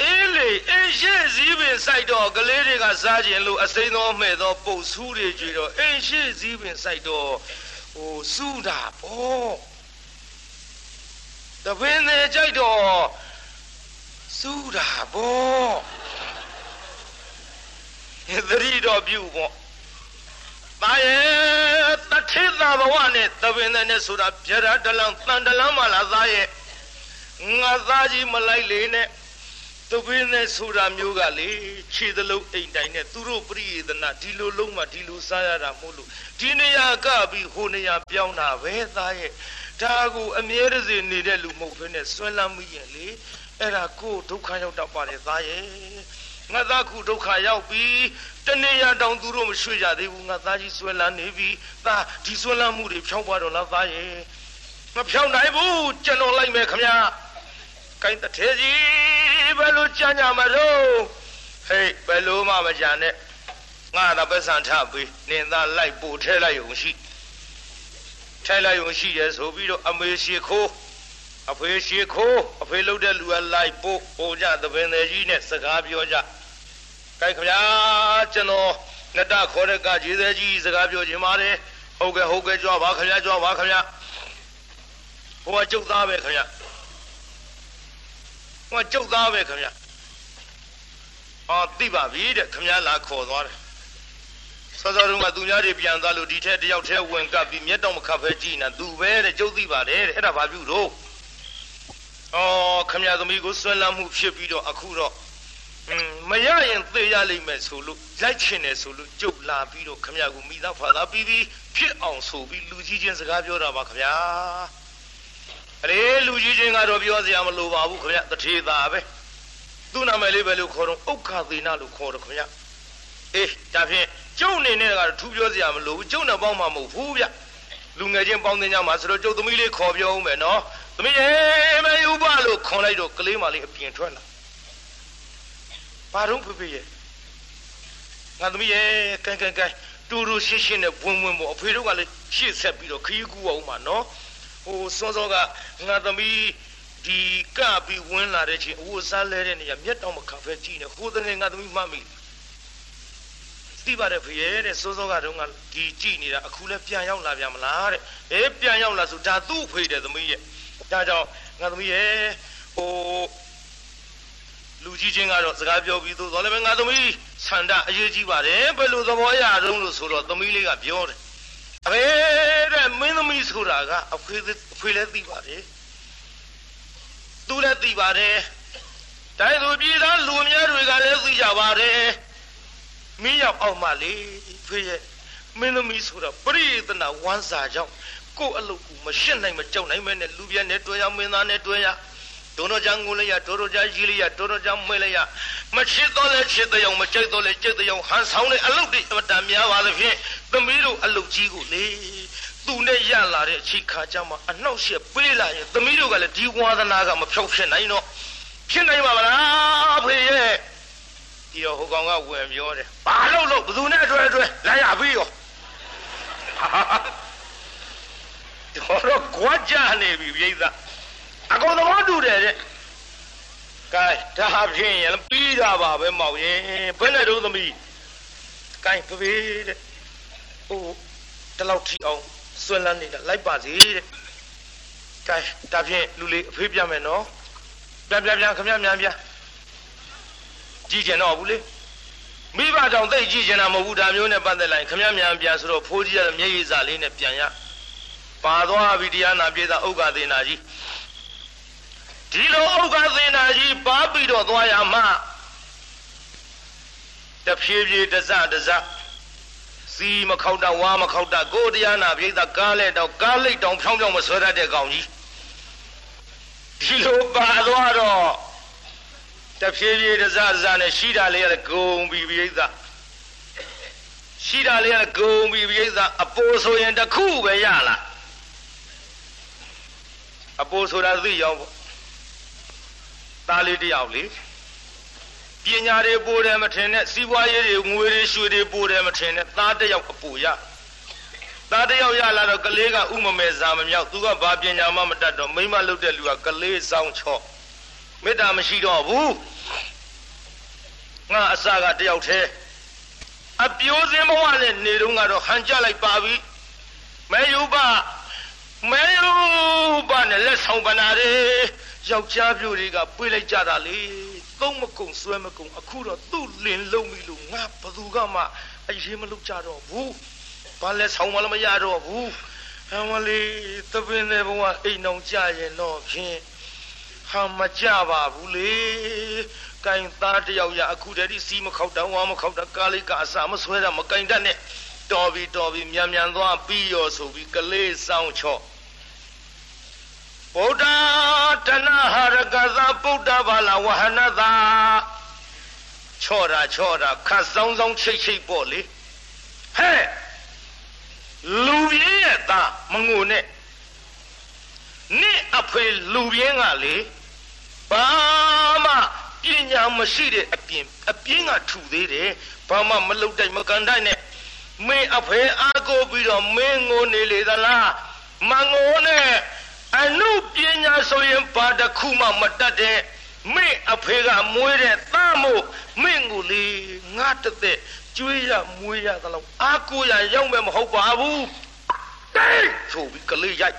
အေးလေအင်းရှိစည်းပင်စိုက်တော့ကလေးတွေကစားခြင်းလို့အစိမ်းသောမဲ့သောပုတ်ဆူးတွေကြွေတော့အင်းရှိစည်းပင်စိုက်တော့ဟိုစူးတာပေါ့တပင်းသေးကြိုက်တော့စူးတာပေါ့သတိတော့ပြုပေါ့တာရဲ့တထေသာဘဝနဲ့သပင်နဲ့ဆိုတာဗျာဒလံတန်တလံမလားသားရဲ့ ငါသားကြီးမလိုက်လေနဲ့တပင်းနဲ့ဆိုတာမျိုးကလေခြေသလုံးအိမ်တိုင်းနဲ့သူတို့ပရိယေသနာဒီလိုလုံးမှဒီလိုစားရတာမဟုတ်လို့ဒီနေရာကပြီးဟိုနေရာပြောင်းတာပဲသားရဲ့ဒါကိုအမြဲတစေနေတဲ့လူမဟုတ်ဘဲနဲ့ဆွဲလမ်းမိရင်လေအဲ့ဒါကိုဒုက္ခရောက်တတ်ပါတယ်သားရဲ့ငါသားခုဒုက္ခရောက်ပြီတနေ့ရတောင်သူတို့မရွှေ့ကြသေးဘူးငါသားကြီးဆွဲလန်းနေပြီသားဒီဆွဲလန်းမှုတွေဖြောင်းသွားတော့လားသားရဲ့မဖြောင်းနိုင်ဘူးကျွန်တော်လိုက်မယ်ခမညာ ကိုင်းတထဲကြီးဘယ်လိုကြံ့ကြမှာတော့ဟေးဘယ်လိုမှမကြံနဲ့ငါတော့ပစံထပြီးနင်သားလိုက်ပို့ထဲလိုက်ုံရှိထဲလိုက်ုံရှိရဲဆိုပြီးတော့အမေရှိခိုးအဖေရှိခိုးအဖေလှုပ်တဲ့လူကလိုက်ပို့ပို့ကြသပင်သေးကြီးနဲ့စကားပြောကြကိုင်းခမညာကျွန်တော်ငတခေါ်တဲ့ကကြီးသေးကြီးစကားပြောခြင်းပါတယ်ဟုတ်ကဲ့ဟုတ်ကဲ့ကြွားပါခမညာကြွားပါခမညာဟိုကကျုပ်သားပဲခမညာ ဟိုကကျုပ်သားပဲခမညာအော်သိပါပြီတဲ့ခမညာလာခေါ်သွားတယ်စောစောတုန်းကသူများတွေပြန်သွားလို့ဒီထက်တယောက်တည်းဝင်ကပ်ပြီးမျက်တော့မခတ်ဖဲကြည့်နေသူပဲတဲ့ကျုပ်သိပါတယ်တဲ့အဲ့ဒါဘာပြုတော့အော်ခမညာသမီးကိုဆွဲလမ်းမှုဖြစ်ပြီးတော့အခုတော့อืมမရရင်သေရလိမ့်မယ်ဆိုလို့လိုက်ချင်တယ်ဆိုလို့ကြုတ်လာပြီးတော့ခမရကိုမိသားဖာသားပြီးပြီးဖြစ်အောင်ဆိုပြီးလူကြီးချင်းစကားပြောတာပါခမရ အလေလူကြီးချင်းကတော့ပြောစရာမလိုပါဘူးခမရတထေသာပဲသူ့နာမည်လေးပဲလို့ခေါ်တော့ဥက္ခသေနလို့ခေါ်တော့ခမရအေးဒါဖြင့်ကျုပ်အနေနဲ့ကတော့ထူးပြောစရာမလိုဘူးကျုပ်နဲ့ပေါင်းမှာမဟုတ်ဘူးဗျလူငယ်ချင်းပေါင်းတင်ကြမှာဆိုတော့ကျုပ်သမီးလေးခေါ်ပြောဦးမယ်နော်သမီးရေမေဥပလို့ခွန်လိုက်တော့ကလေးမလေးအပြင်ထွက်လာဘာတော့ဖေဖေရဲ့ငါသမီးရဲ့ကန်ကန်ကန်တူတူရှင်းရှင်းနဲ့ဝင်းဝင်းပေါ့အဖေတို့ကလည်းရှေ့ဆက်ပြီးတော့ခရီးကူအောင်မှာနော် ဟိုစောစောကငါသမီးဒီကပြီးဝင်းလာတဲ့ချင်းအဝတ်စားလဲတဲ့နေရာမျက်တောင်မခါဖဲကြည့်နေဟိုတည်းငါသမီးမှတ်မိသိပါတယ်ဖေရဲ့တဲ့စိုးစိုးကတော့ငါဒီကြည့်နေတာအခုလဲပြန်ရောက်လာပြန်မလားတဲ့အေးပြန်ရောက်လာဆိုဒါသူ့ဖေတဲ့သမီးရဲ့ဒါကြောင့်ငါသမီးရဲ့ဟိုလူကြီးချင်းကတော့စကားပြောပြီးသို့တော်လည်းပဲငါသမီးဆန္ဒအရေးကြီးပါတယ်ဘယ်လိုသဘောရအောင်လို့ဆိုတော့သမီးလေးကပြောတယ် အဖေတဲ့မင်းသမီးဆိုတာကအဖေအဖေလည်းသိပါတယ်သူလည်းသိပါတယ်တိုင်းသူပြည်သားလူအများတွေကလည်းသိကြပါတယ်မင်းရောက်အောင်မလေးဖေရဲ့မင်းသမီးဆိုတာပရိယတနာဝမ်းစာကြောင့်ကို့အလုပ်ကိုမရှင်းနိုင်မကြောက်နိုင်မဲနဲ့လူပြဲနဲ့တွေ့ရမင်းသားနဲ့တွေ့ရ ဒုံတော်ကြငုံလိုက်ရဒုံတော်ကြကြီးလိုက်ရဒုံတော်ကြမွေးလိုက်ရမချစ်တော့လဲချစ်တဲ့အောင်မကြိုက်တော့လဲကြိုက်တဲ့အောင်ဟန်ဆောင်တဲ့အလုပ်တွေအမတန်များပါသဖြင့်သမီးတို့အလုပ်ကြီးကိုလေသူနဲ့ရလာတဲ့အချိန်ခါကျမှအနှောက်အယှက်ပေးလာရင်သမီးတို့ကလည်းဒီဝါသနာကမဖြောက်ဖြစ်နိုင်တော့ဖြစ်နိုင်ပါမလားဖေရဲ့ဒီတော့ဟိုကောင်ကဝင်ပြောတယ်ဘာလို့လို့ဘယ်သူနဲ့အတွဲအတွဲလာရပြီရောတော့ကွာကြနေပြီပြိဿ အကုန်သဘောတူတယ်တဲ့ကဲဒါဖြင့်ရင်ပြီးတာပါပဲမောင်ရင်ဘယ်နဲ့တို့သမီးကဲဖေးတဲ့ဟိုတလောက်ထီအောင်ဆွဲလန်းနေတာလိုက်ပါစေတဲ့ကဲဒါဖြင့်လူလေးအဖေးပြမယ်နော်ပြန်ပြန်ပြန်ခမမြမြန်ပြန်ကြည့်ကျင်တော့ဘူးလေမိဘကြောင့်သိကြည့်ကျင်တာမဟုတ်ဘူးဒါမျိုးနဲ့ပတ်သက်လိုက်ခမမြမြန်ပြန်ဆိုတော့ဖိုးကြီးရမျက်ရည်စာလေးနဲ့ပြန်ရပါသွားပြီတရားနာပြေသာဥက္ကသေနာကြီး ဒီလိုဥက္ကသေနာကြီးပါပြီးတော့သွားရမှတဖြည်းဖြည်းတစတစစီမခောက်တာဝါမခောက်တာကိုတရားနာပြိဿကားလဲတော့ကားလိတ်တောင်ဖြောင်းဖြောင်းမဆွဲတတ်တဲ့ကောင်ကြီးဒီလိုပါသွားတော့တဖြည်းဖြည်းတစတစနဲ့ရှိတာလေးရဂုံပြီးပြိဿရှိတာလေးရဂုံပြီးပြိဿအပိုးဆိုရင်တခုပဲရလားအပိုးဆိုတာသိရောက်ပေါ့ သားလေးတယောက်လေပညာတွေပိုးတယ်မထင်နဲ့စီးပွားရေးတွေငွေတွေရွှေတွေပိုးတယ်မထင်နဲ့သားတယောက်အပူရသားတယောက်ရလာတော့ကလေးကဥမမဲစာမမြောက်သူကဘာပညာမှမတတ်တော့မိမလုတ်တဲ့လူကကလေးဆောင်ချော့မေတ္တာမရှိတော့ဘူးငါအစကတယောက်တည်းအပြိုးစင်းဘဝနဲ့နေတော့ကတော့ဟန်ကြလိုက်ပါပြီမဲယုပမဲယုပနဲ့လက်ဆောင်ပနာတွေ ယောက်ျားပြိုတွေကပြေးလိုက်ကြတာလေသုံးမကုံဆွဲမကုံအခုတော့သူ့လင်လုံးပြီလို့ငါဘသူကမှအရေးမလုပ်ကြတော့ဘူးဘာလဲဆောင်းမလည်းမရတော့ဘူးအမလေးသပင်းတဲ့ဘဝအိမ်အောင်ကြရင်တော့ဖြင့်ဟာမကြပါဘူးလေကင်သားတယောက်ရအခုတည်းဒီစီးမခောက်တော့ဝါမခောက်တော့ကားလေးကအစာမဆွဲတာမကင်တတ်နဲ့တော်ပြီတော်ပြီမြန်မြန်သွားပြီးရောဆိုပြီးကလေးဆောင်ချော့ဗုဒ္ဓတဏဟာရ ကသဗုဒ္ဓဘာလာဝဟနသာချော့တာချော့တာခတ်ဆောင်ဆောင်ချိတ်ချိတ်ပေါ့လေဟဲ့လူပြင်းရဲ့သားမငိုနဲ့နင့်အဖေလူပြင်းကလေဘာမှပညာမရှိတဲ့အပြင်အပြင်းကထူသေးတယ်ဘာမှမလုပ်တိုက်မကန်တိုက်နဲ့မင်းအဖေအားကိုပြီးတော့မင်းငိုနေလေသလားမငိုနဲ့ အနုပညာဆိုရင်ဘာတစ်ခုမှမတတ်တဲ့မင်းအဖေကမွေးတဲ့သားမို့မင်းကိုလေငါတသက်ကျွေးရမွေးရသလောက်အာကိုရရောက်မယ်မဟုတ်ပါဘူးတိတ်ဆိုပြီးကလေးရိုက်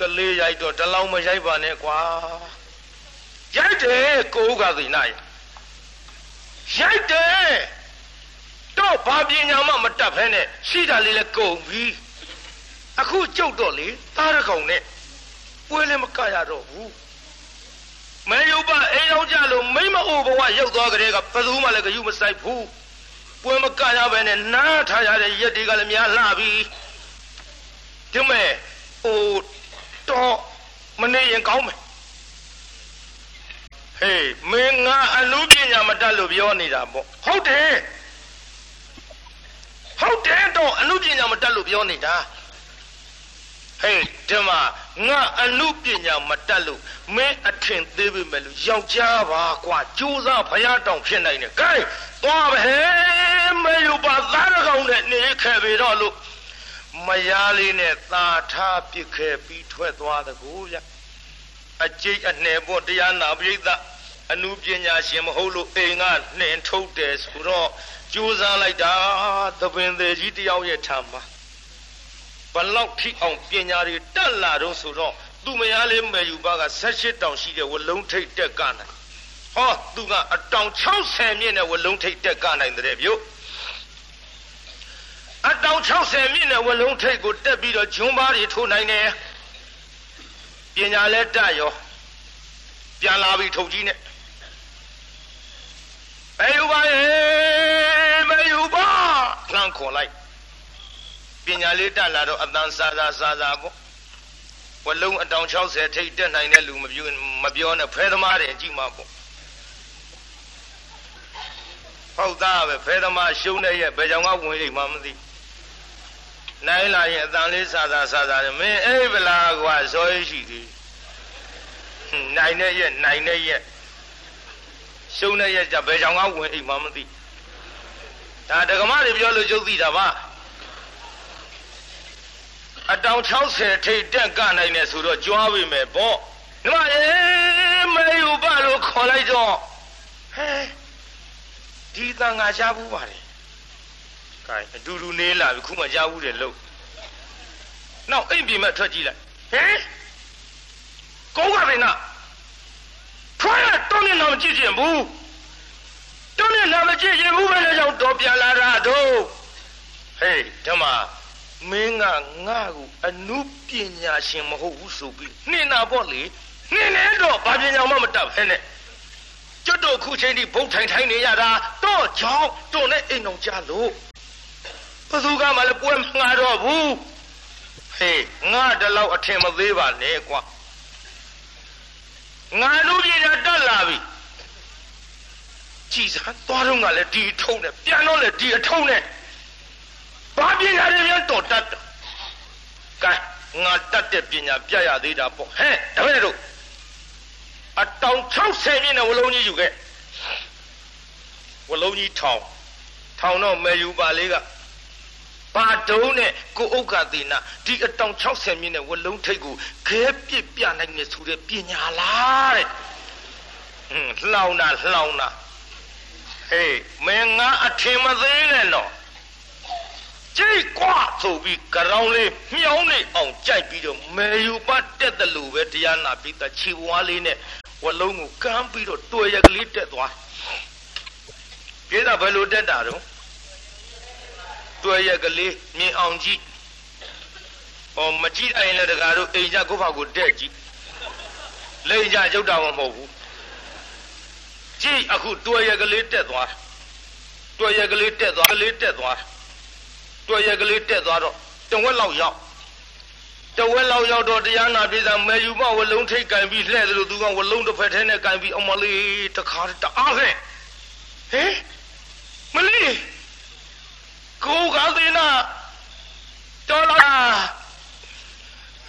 ကလေးရိုက်တော့တလောင်းမရိုက်ပါနဲ့ကွာရိုက်တယ်ကိုကသိနာရိုက်တယ်တော့ဘာပညာမှမတတ်ဖဲနဲ့ရှိတာလေးလည်းကုန်ပြီ အခုကြုတ်တော့လေသားရကောင်နဲ့ပွဲလည်းမကရတော့ဘူးမဲယုတ်ပအိမ်ရောက်ကြလို့မိမအိုဘဝရောက်သွားကြတဲ့ကဘယ်သူမှလည်းကြယူမဆိုင်ဘူးပွဲမကရပဲနဲ့နားထားရတဲ့ရက်တွေကလည်းများလှပြီဒီမဲ့ဟိုတော့မနေရင်ကောင်းမယ်ဟေးမင်းငါအနုပညာမတတ်လို့ပြောနေတာပေါ့ဟုတ်တယ်ဟုတ်တယ်တော့အနုပညာမတတ်လို့ပြောနေတာ ဟေးဒီမှာငါအနုပညာမတတ်လို့မင်းအထင်သေးပြီမဲ့လို့ယောက်ျားပါကွာကြိုးစားဖယားတောင်ဖြစ်နိုင်တယ်ကဲသွားပဲမေယူပါသားရကောင်နဲ့နေခဲ့ပြီတော့လို့မယားလေးနဲ့သာထားပစ်ခဲ့ပြီးထွက်သွားတကူဗျအကျိတ်အနှဲပေါ့တရားနာပရိသတ်အနုပညာရှင်မဟုတ်လို့အိမ်ကနှင်ထုတ်တယ်ဆိုတော့ကြိုးစားလိုက်တာသပင်သေးကြီးတယောက်ရဲ့ထံမှာဘ လောက်ထိအောင်ပညာတွေတက်လာတော့ဆိုတော့သူမယားလေးမယ်ယူပါက78တောင်ရှိတဲ့ဝလုံးထိတ်တက်ကနိုင်ဟောသူကအတောင်60မြင့်တဲ့ဝလုံးထိတ်တက်ကနိုင်တဲ့ဗျို့အတောင်60မြင့်တဲ့ဝလုံးထိတ်ကိုတက်ပြီးတော့ဂျွန်းပါးတွေထိုးနိုင်တယ်ပညာလဲတက်ရောပြန်လာပြီထုတ်ကြီးနဲ့မေယူပါရေမေယူပါလှမ်းခေါ်လိုက် ပညာလေးတက်လာတော့အတန်စာစာစာစာပေါ့ဝလုံးအတောင်60ထိတ်တက်နိုင်တဲ့လူမပြောမပြောနဲ့ဖဲသမားတွေကြည့်မှာပေါ့ဟုတ်သားပဲဖဲသမားရှုံးတဲ့ရဲ့ဘယ်ကြောင်ကဝင်အိမ်မှမသိနိုင်လာရင်အတန်လေးစာစာစာစာမင်းအိဗလာကွာဇောရရှိသေးနိုင်တဲ့ရဲ့နိုင်တဲ့ရဲ့ရှုံးတဲ့ရဲ့ကြဘယ်ကြောင်ကဝင်အိမ်မှမသိဒါဒကမတွေပြောလို့ကျုပ်သိတာပါ အတောင်60ထိတ်တက်ကနိုင်တယ်ဆိုတော့ကြွားပြီမယ်ပေါ့ဒီမှာအေးမေယူပလို့ခေါ်လိုက်တော့ဟဲဒီတန်ငါရှားဘူးပါတယ်ကဲအတူတူနေလာပြီခုမှရှားဘူးတယ်လို့နောက်အိမ်ပြင်မဲ့ထွက်ကြည့်လိုက်ဟဲကောင်းကပင်ကထွက်ရတော့နေတော့မကြည့်ချင်ဘူးတော့နေတော့မကြည့်ချင်ဘူးပဲလေကြောင့်တော့ပြန်လာတာတို့ဟေးဓမ္မ မင်းကငါ့ကိုအနုပညာရှင်မဟုတ်ဘူးဆိုပြီးနှင်တာပေါ့လေနှင်နေတော့ဘာပညာမှမတတ်ဖဲနဲ့ကျွတ်တို့ခုချိန်ထိဘုတ်ထိုင်ထိုင်နေရတာတော့ကြောင့်တို့နဲ့အိမ်အောင်ကြလို့ဘသူကမှလည်းပွဲမငါတော့ဘူးဟေးငါတလောက်အထင်မသေးပါနဲ့ကွာငါလူပညာတက်လာပြီကြည်စားသွားတော့ကလည်းဒီအထုံးနဲ့ပြန်တော့လည်းဒီအထုံးနဲ့ ဘာပညာတွေပြန်တော်တတ်တယ်ကဲငါတတ်တဲ့ပညာပြရသေးတာပေါ့ဟဲ့ဒါပဲတို့အတောင်60မြင့်တဲ့ဝလုံးကြီးယူခဲ့ဝလုံးကြီးထောင်ထောင်တော့မေယူပါလေးကဘာတုံးနဲ့ကိုဥက္ကသေနာဒီအတောင်60မြင့်တဲ့ဝလုံးထိတ်ကိုခဲပစ်ပြနိုင်နေဆိုတဲ့ပညာလားတဲ့ဟွန်းလှောင်တာလှောင်တာဟေးမင်းငါအထင်မသေးနဲ့တော့ ကြိတ်ကွာဆိုပြီးကြောင်လေးမြောင်းနေအောင်ကြိုက်ပြီးတော့မေယူပတ်တက်တယ်လို့ပဲတရားနာပြီးသားခြေဝါးလေးနဲ့ဝလုံးကိုကမ်းပြီးတော့တွေ့ရကလေးတက်သွားပြေးတာဘယ်လိုတက်တာတော့ဟတွဲရက်ကလေးမြင်အောင်ကြည့်ဟောမကြည့်အိုင်လည်းတကားတို့အိမ်ကြကိုယ့်ဘာကိုတဲ့ကြည့်လိန်ကြကျုပ်တာမဟုတ်ဘူးကြည့်အခုတွဲရက်ကလေးတက်သွားတွဲရက်ကလေးတက်သွားကလေးတက်သွား တွဲရက်ကလေးတက်သွားတော့တဝက်လောက်ရောက်တဝက်လောက်ရောက်တော့တရားနာပြည်သာမဲယူမဝလုံးထိတ်ကန်ပြီးလှဲ့သလိုသူကဝလုံးတစ်ဖက်ထဲနဲ့ကန်ပြီးအမလေးတခါတအားခဲ့ဟဲမလေးကိုကသေးနာတော်လား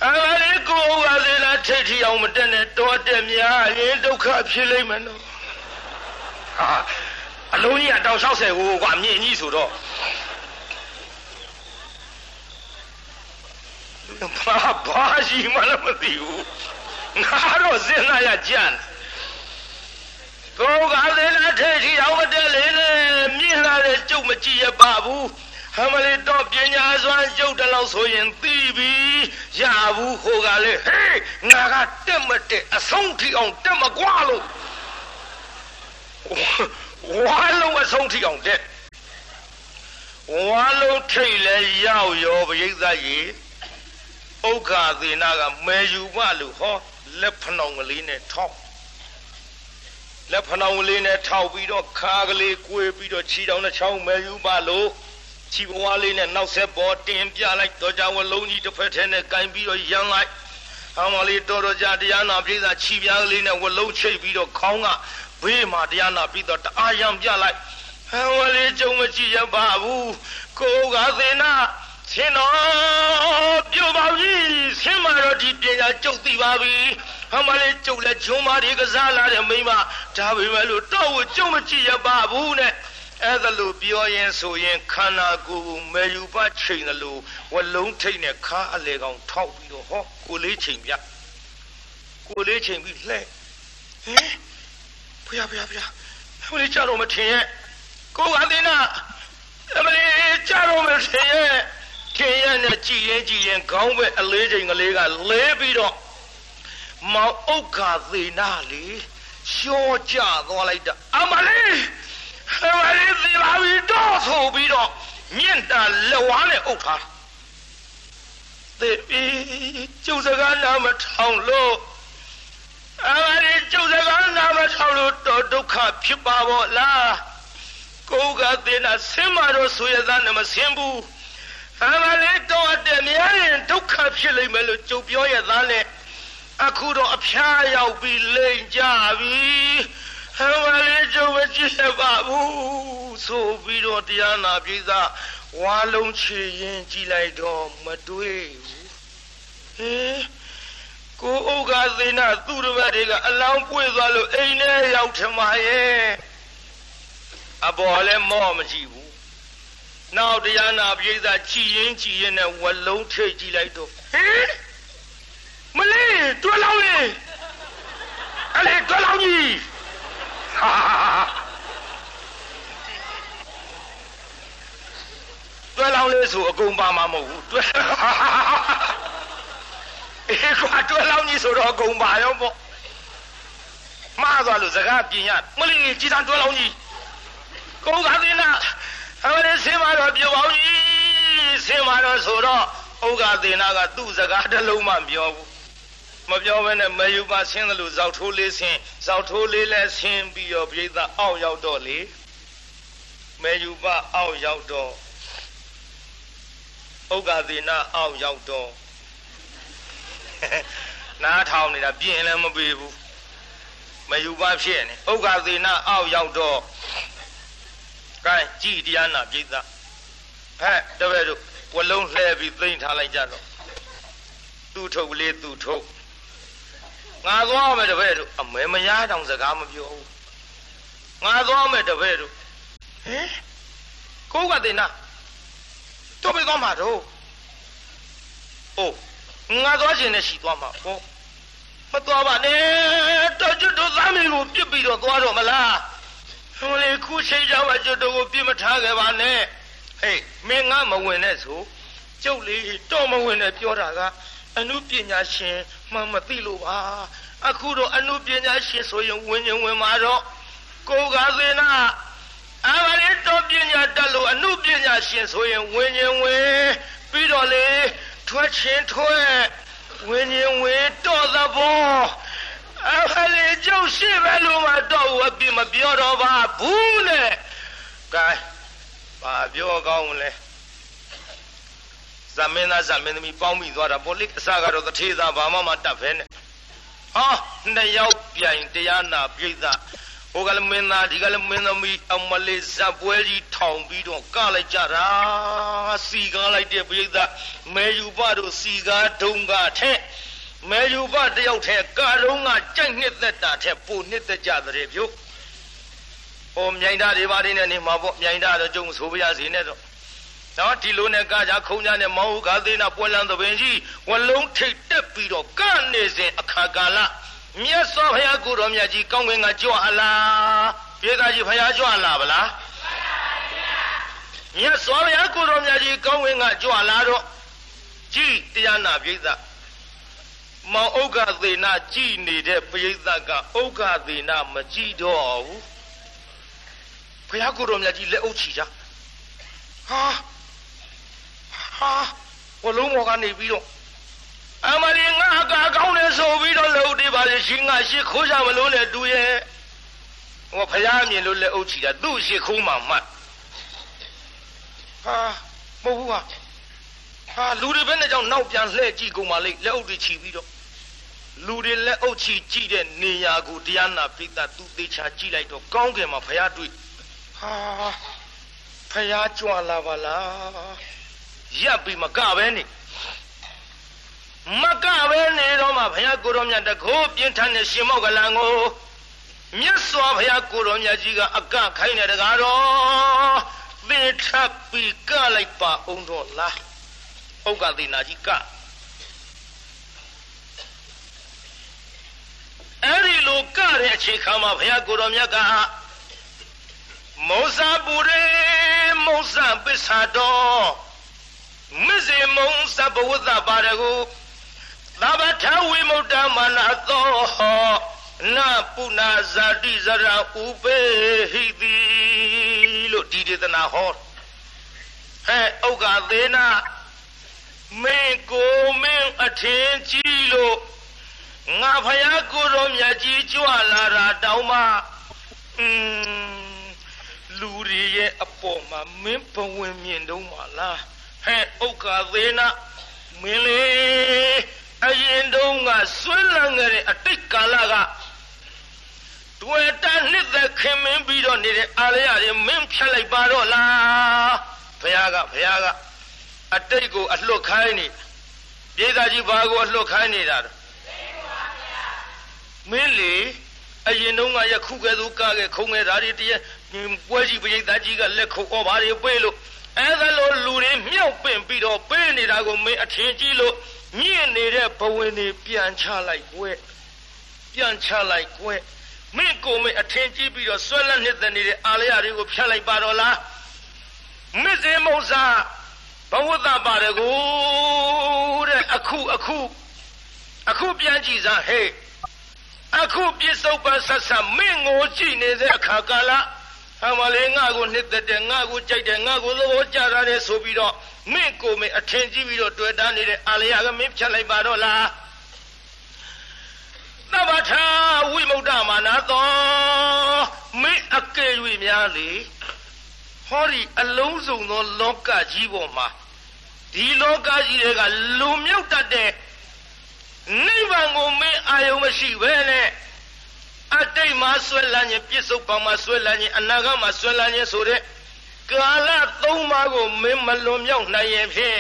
အမလေးကိုကသေးနာထိတ်ထီအောင်မတက်နဲ့တော်တက်များရင်ဒုက္ခဖြစ်လိမ့်မယ်နော်ဟာအလုံးကြီးကတောင်60ကိုကွာမြင့်ကြီးဆိုတော့ ဘာဘာရှိမှလည်းမသိဘူးငါတော့စဉ်းစားရကြံကိုကလည်းလက်ထိတ်ထီအောင်မတက်လေနဲ့မြင့်လာတဲ့ကျုပ်မကြည့်ရပါဘူးဟမလေးတော့ပညာစွမ်းကျုပ်တလောက်ဆိုရင်သိပြီရဘူးဟိုကလေဟေးငါကတက်မတက်အဆုံးထိအောင်တက်မကွာလို့ဝါလုံးအဆုံးထိအောင်တက်ဝါလုံးထိတ်လဲရောက်ရောပရိသတ်ကြီး ဥက္ခာသေနာကမဲယူမလို့ဟောလက်ဖဏောင်ကလေးနဲ့ထောက်လက်ဖဏောင်ကလေးနဲ့ထောက်ပြီးတော့ခါကလေးကွေးပြီးတော့ခြေတောင်နဲ့ချောင်းမဲယူပါလို့ခြေဘဝလေးနဲ့နောက်ဆက်ပေါ်တင်ပြလိုက်တော့ကြဝလုံးကြီးတစ်ဖက်ထဲနဲ့ကင်ပြီးတော့ရမ်းလိုက်အမလေးတော်တော်ကြတရားနာပြည်သာခြေပြားကလေးနဲ့ဝလုံးချိတ်ပြီးတော့ခေါင်းကဘေးမှာတရားနာပြီးတော့တအားရံပြလိုက်ဟောဝလေးကြုံမကြည့်ရပါဘူးကိုကသေနာ ဆင်းတော်ပြုတ်ပါပြီဆင်းမာတော့ဒီပညာကျုပ်သိပါပြီဟမလေးကျုပ်လည်းဂျုံမာတွေကစားလာတဲ့မိမဒါပေမဲ့လို့တော့ကိုကျုပ်မကြည့်ရပါဘူးနဲ့အဲ့ဒါလို့ပြောရင်ဆိုရင်ခန္ဓာကိုယ်မေယူပချိန်တယ်လို့ဝလုံးထိတ်နဲ့ခါအလေကောင်ထောက်ပြီးတော့ဟောကိုလေးချိန်ပြကိုလေးချိန်ပြီးလှဲဟင်ဖျားဖျားဖျားအမလေးကြတော့မထင်ရဲ့ကိုကအသေးနာအမလေးကြတော့မထင်ရဲ့ ခင်ရနဲ့ကြည်ရင်ကြည်ရင်ခေါင်းပဲအလေးချိန်ကလေးကလဲပြီးတော့မောင်ဥက္ခာသေးနာလေရှောကြသွားလိုက်တာအမလေးအမလေးသေပါပြီတော့ဆိုပြီးတော့မြင့်တာလက်ဝါးနဲ့အုပ်ထားသေပြီကျုပ်စကားနားမထောင်လို့အမလေးကျုပ်စကားနာမထောက်လို့တော့ဒုက္ခဖြစ်ပါဘောလားကိုယ်ကသေးတာဆင်းမတော့ဆိုရသားနဲ့မဆင်းဘူး အမလေးတော့တဲ့များရင်ဒုက္ခဖြစ်လိမ့်မယ်လို့ကြုံပြောရသားနဲ့အခုတော့အဖျားရောက်ပြီးလိမ်ကြပြီအမလေးကျုံမကြည့်ရပါဘူးဆိုပြီးတော့တရားနာပြိသာဝါလုံးချေရင်ကြည်လိုက်တော့မတွေ့ဘူးဟေးကိုဥက္ကသေနသူ့တပည့်တွေကအလောင်းပွေသွားလို့အိမ်ထဲရောက်ထမရဲ့အပေါ်လည်းမော့မကြည့်ဘူး နောက်တရားနာပိဿကြည်ရင်ကြည်ရင်နဲ့ဝလုံးထိတ်ကြည့်လိုက်တော့ဟင်မလေးတွဲလောင်းလေးအဲ့လေတွဲလောင်းကြီးဟာတွဲလောင်းလေးဆိုအကုန်ပါမှာမဟုတ်ဘူးတွဲအေးကွာတွဲလောင်းကြီးဆိုတော့အကုန်ပါရောပေါ့မှားသွားလို့စကားပြင်ရမလေးကြည်စံတွဲလောင်းကြီးကိုယ်ကသိနာ အမလေးဆင်းမတော့ပြောပါဦးကြီးဆင်းမတော့ဆိုတော့ဥက္ကသေနာကသူ့စကားတစ်လုံးမှပြောဘူးမပြောဘဲနဲ့မယူပါဆင်းတယ်လို့ဇောက်ထိုးလေးဆင်းဇောက်ထိုးလေးလဲဆင်းပြီးတော့ပြိဿအောက်ရောက်တော့လေမယူပါအောက်ရောက်တော့ဥက္ကသေနာအောက်ရောက်တော့နားထောင်နေတာပြင်လည်းမပေဘူးမယူပါဖြစ်နေဥက္ကသေနာအောက်ရောက်တော့ ကဲကြည်တရားနာပြိဿဟဲ့တပည့်တို့ဝလုံးလှဲပြီးသိမ့်ထားလိုက်ကြတော့သူ့ထုတ်လေးသူ့ထုတ်ငါသွားမယ်တပည့်တို့အမဲမရတောင်စကားမပြောဘူးငါသွားမယ်တပည့်တို့ဟင်ကိုကတင်နာတော့ပဲသွားမှာတော့အိုးငါသွားခြင်းနဲ့ရှိသွားမှာပေါ့မသွားပါနဲ့တော်ကျွတ်တို့သားမင်းကိုပြစ်ပြီးတော့သွားတော့မလား ဟိုလေခုချိန်ကြပါကျွတ်တို့ကိုပြစ်မထားခဲ့ပါနဲ့ဟေးမင်းငါမဝင်နဲ့ဆိုကျုပ်လေတော့မဝင်နဲ့ပြောတာကအနုပညာရှင်မှမသိလို့ပါအခုတော့အနုပညာရှင်ဆိုရင်ဝင်ရင်ဝင်မှာတော့ကိုကသေနာအာမလေးတော်ပညာတက်လို့အမှုပညာရှင်ဆိုရင်ဝิญဉ်ဝင်ပြီးတော့လေထွက်ချင်းထွက်ဝิญဉ်ဝင်တော့သဘော အခလေးကျုပ်ရှိပဲလို့မတော့ဝပြမပြောတော့ပါဘူးနဲ့ကဲဘာပြောကောင်းလဲဇမင်းသားဇမင်းသမီးပေါင်းမိသွားတာပေါ့လေအစကတော့တထေးသားဘာမှမတတ်ဖဲနဲ့ဟာနှစ်ယောက်ပြိုင်တရားနာပြိဿဟိုကလည်းမင်းသားဒီကလည်းမင်းသမီးအမလေးဇက်ပွဲကြီးထောင်ပြီးတော့ကလိုက်ကြတာစီကားလိုက်တဲ့ပြိဿမဲယူပတို့စီကားဒုံကထက် မဲယူပတယောက်ထဲကာရုံးကကြိုက်နှစ်သက်တာထက်ပိုနှစ်သက်ကြတဲ့ပြုတ်ဟိုမြိုင်သားတွေပါနေနေမှာပေါ့မြိုင်သားတော့ကျုံဆိုပြရစီနဲ့တော့နော်ဒီလိုနဲ့ကကြခုံကြနဲ့မောင်ဟုကာသေးနာပွဲလန်းသပင်ကြီးဝလုံးထိတ်တက်ပြီးတော့ကနေစဉ်အခါကာလမြတ်စွာဘုရားကိုတော်မြတ်ကြီးကောင်းကင်ကကြွအလားပြေသာကြီးဘုရားကြွလာဗလားမြတ်စွာဘုရားကိုတော်မြတ်ကြီးကောင်းကင်ကကြွလာတော့ကြည်တရားနာပြိဿ မောင်ဥက္ကသေနာကြည်နေတဲ့ပြိဿကဥက္ကသေနာမကြည်တော့ဘူးဘုရားကိုတော်မြတ်ကြီးလက်အုပ်ချီကြဟာဟာဝလုံးမော်ကနေပြီးတော့အမလီငါအကာကောင်းတယ်ဆိုပြီးတော့လှုပ်သေးပါလေရှင်ငါရှစ်ခိုးကြမလို့နဲ့တူရဲ့ဟောဖရာမြင်လို့လက်အုပ်ချီတာသူ့ရှစ်ခိုးမှမှတ်ဟာမဟုတ်ဘူးဟာ ဟာလူတွေဘယ်နဲ့ကြောင့်နောက်ပြန်လှည့်ကြည့်ကုန်ပါလိမ့်လက်အုပ်တွေချီပြီးတော့လူတွေလက်အုပ်ချီကြည့်တဲ့နေရာကိုတရားနာပိသသူသေးချာကြည့်လိုက်တော့ကောင်းကင်မှာဖရာတွေ့ဟာဖရာကြွလာပါလားရပ်ပြီးမကပဲနေမကပဲနေတော့မှဘုရားကိုရောမြတ်တကိုးပြင်းထန်တဲ့ရှင်မောက်ကလန်ကိုမြတ်စွာဘုရားကိုရောမြတ်ကြီးကအကခိုင်းတဲ့တကားတော့သင်ထပ်ပြီးကလိုက်ပါအောင်တော့လား ဥက္ကသေနာကြီးကအဲ့ဒီလိုကတဲ့အခြေခံမှာဘုရားကိုရောမြတ်ကမောဇပူရေမောဇပစ္ဆာတော်မစေမုံစဘဝသပါရဟုသဗ္ဗထဝိမုဒ္ဓမနာသောနာပုနာဇာတိဇရာဥပေဟိတိလို့ဒီဒေသနာဟောဟဲ့ဥက္ကသေးနာ မင်းကိုမင်းအထင်ကြီးလို့ငါဖယားကိုတော်မြတ်ကြီးကြွလာတာတောင်းမှอืมလူတွေရဲ့အပေါ်မှာမင်းဘဝင်မြင်တော့မလားဟဲ့ဥက္ကာသေးနာမင်းလေအရင်တုန်းကဆွဲလန်းခဲ့တဲ့အတိတ်ကာလကတွေ့တာနှစ်သက်ခင်မင်းပြီးတော့နေတဲ့အာရရတွေမင်းဖြတ်လိုက်ပါတော့လားဘုရားကဘုရားက အတိတ်ကိုအလွတ်ခိုင်းနေပြည်သားကြီးဘာကိုအလွတ်ခိုင်းနေတာတော့မင်းလေအရင်တုန်းကယခုကဲသို့ကခဲ့ခုံခဲ့ဓာရီတည်းပွဲကြီးပြည်သားကြီးကလက်ခုပ်ဩဘာတွေပေးလို့အဲ့ဒါလိုလူတွေမြောက်ပင့်ပြီးတော့ပေးနေတာကိုမင်းအထင်ကြီးလို့မြင့်နေတဲ့ဘဝင်တွေပြန်ချလိုက်ကွယ်ပြန်ချလိုက်ကွယ်မင်းကိုမင်းအထင်ကြီးပြီးတော့ဆွဲလက်နှစ်သက်နေတဲ့အာလယတွေကိုဖြတ်လိုက်ပါတော့လားမစ္စေမုံစာ ဘဝတ္တပါတယ်ကိုတဲ့အခုအခုအခုပြန်ကြည့်စားဟဲ့အခုပြစ္ဆုတ်ပဆက်ဆက်မင်းကိုကြည့်နေတဲ့အခါကာလအမလေးငါ့ကိုနှစ်သက်တယ်ငါ့ကိုကြိုက်တယ်ငါ့ကိုသဘောကျတာတယ်ဆိုပြီးတော့မင်းကိုမင်းအထင်ကြီးပြီးတော့တွေ့တာနေတဲ့အာလယကမင်းဖြတ်လိုက်ပါတော့လားသဗ္ဗထာဝိမုဒ္ဒမာနသောမင်းအကယ်၍များလေ ဟောဒီအလုံးစုံသောလောကကြီးပေါ်မှာဒီလောကကြီးတွေကလူမြုပ်တတ်တဲ့နိဗ္ဗာန်ကိုမင်းအာယုံမရှိဘဲနဲ့အတိတ်မှာဆွဲလန်းခြင်းပြစ္ဆုတ်ပံမှာဆွဲလန်းခြင်းအနာဂတ်မှာဆွဲလန်းခြင်းဆိုတဲ့ကာလသုံးပါးကိုမင်းမလွန်မြောက်နိုင်ရင်ဖြင့်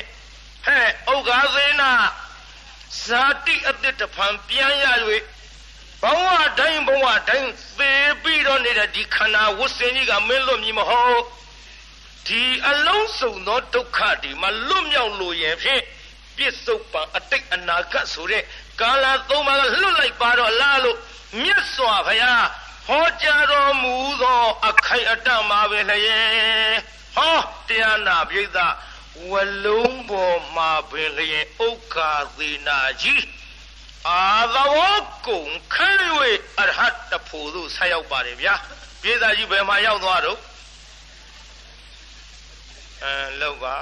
ဟဲ့ဥက္ခာသေနာဇာတိအတ္တဖန်ပြန်ရ၍ဘဝတိုင်းဘဝတိုင်းသေပြီးတော့နေတဲ့ဒီခန္ဓာဝတ်စင်ကြီးကမင်းလွတ်မည်မဟုတ် ဒီအလုံးစုံသောဒုက္ခဒီမှာလွတ်မြောက်လို့ရင်ဖြင့်ပြစ္ဆုတ်ပံအတိတ်အနာဂတ်ဆိုတဲ့ကာလသုံးပါးကလွတ်လိုက်ပါတော့လားလို့မြတ်စွာဘုရားဟောကြားတော်မူသောအခိုင်အတန့်မှာပဲလျက်ဟောတရားနာပြိဿဝလုံးပေါ်မှာပင်လျက်ဥက္ခာသေနာကြီးအာသဝကုံခဲ၍အရဟတဖို့သို့ဆက်ရောက်ပါတယ်ဗျာပြိဿကြီးဘယ်မှာရောက်သွားတော့ အဲလောက်ပါ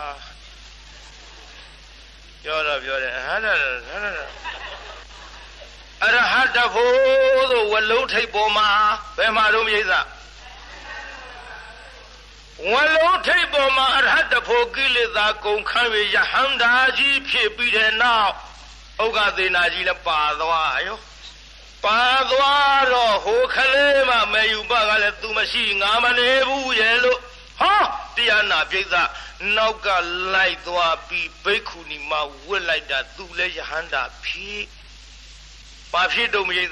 ပြောတော့ပြောတယ်ဟာဒါဟာဒါအရဟတဖို့သို့ဝလုံးထိပ်ပေါ်မှာဘယ်မှာတော့မြိတ်သားဝလုံးထိပ်ပေါ်မှာအရဟတဖို့ကိလေသာကုန်ခန်း၍ယဟန္တာကြီးဖြစ်ပြီးတဲ့နောက်ဥက္ကသေနာကြီးလည်းပါသွားရောပါသွားတော့ဟိုခလေးမှမေယူပကလည်းသူမရှိငါမနေဘူးရဲ့လို့ဟော တရားနာပြိဿနောက်ကလိုက်သွားပြီးဘိက္ခုနီမဝစ်လိုက်တာသူလည်းယဟန္တာဖြစ်ဘာဖြစ်တော့ပြိဿယ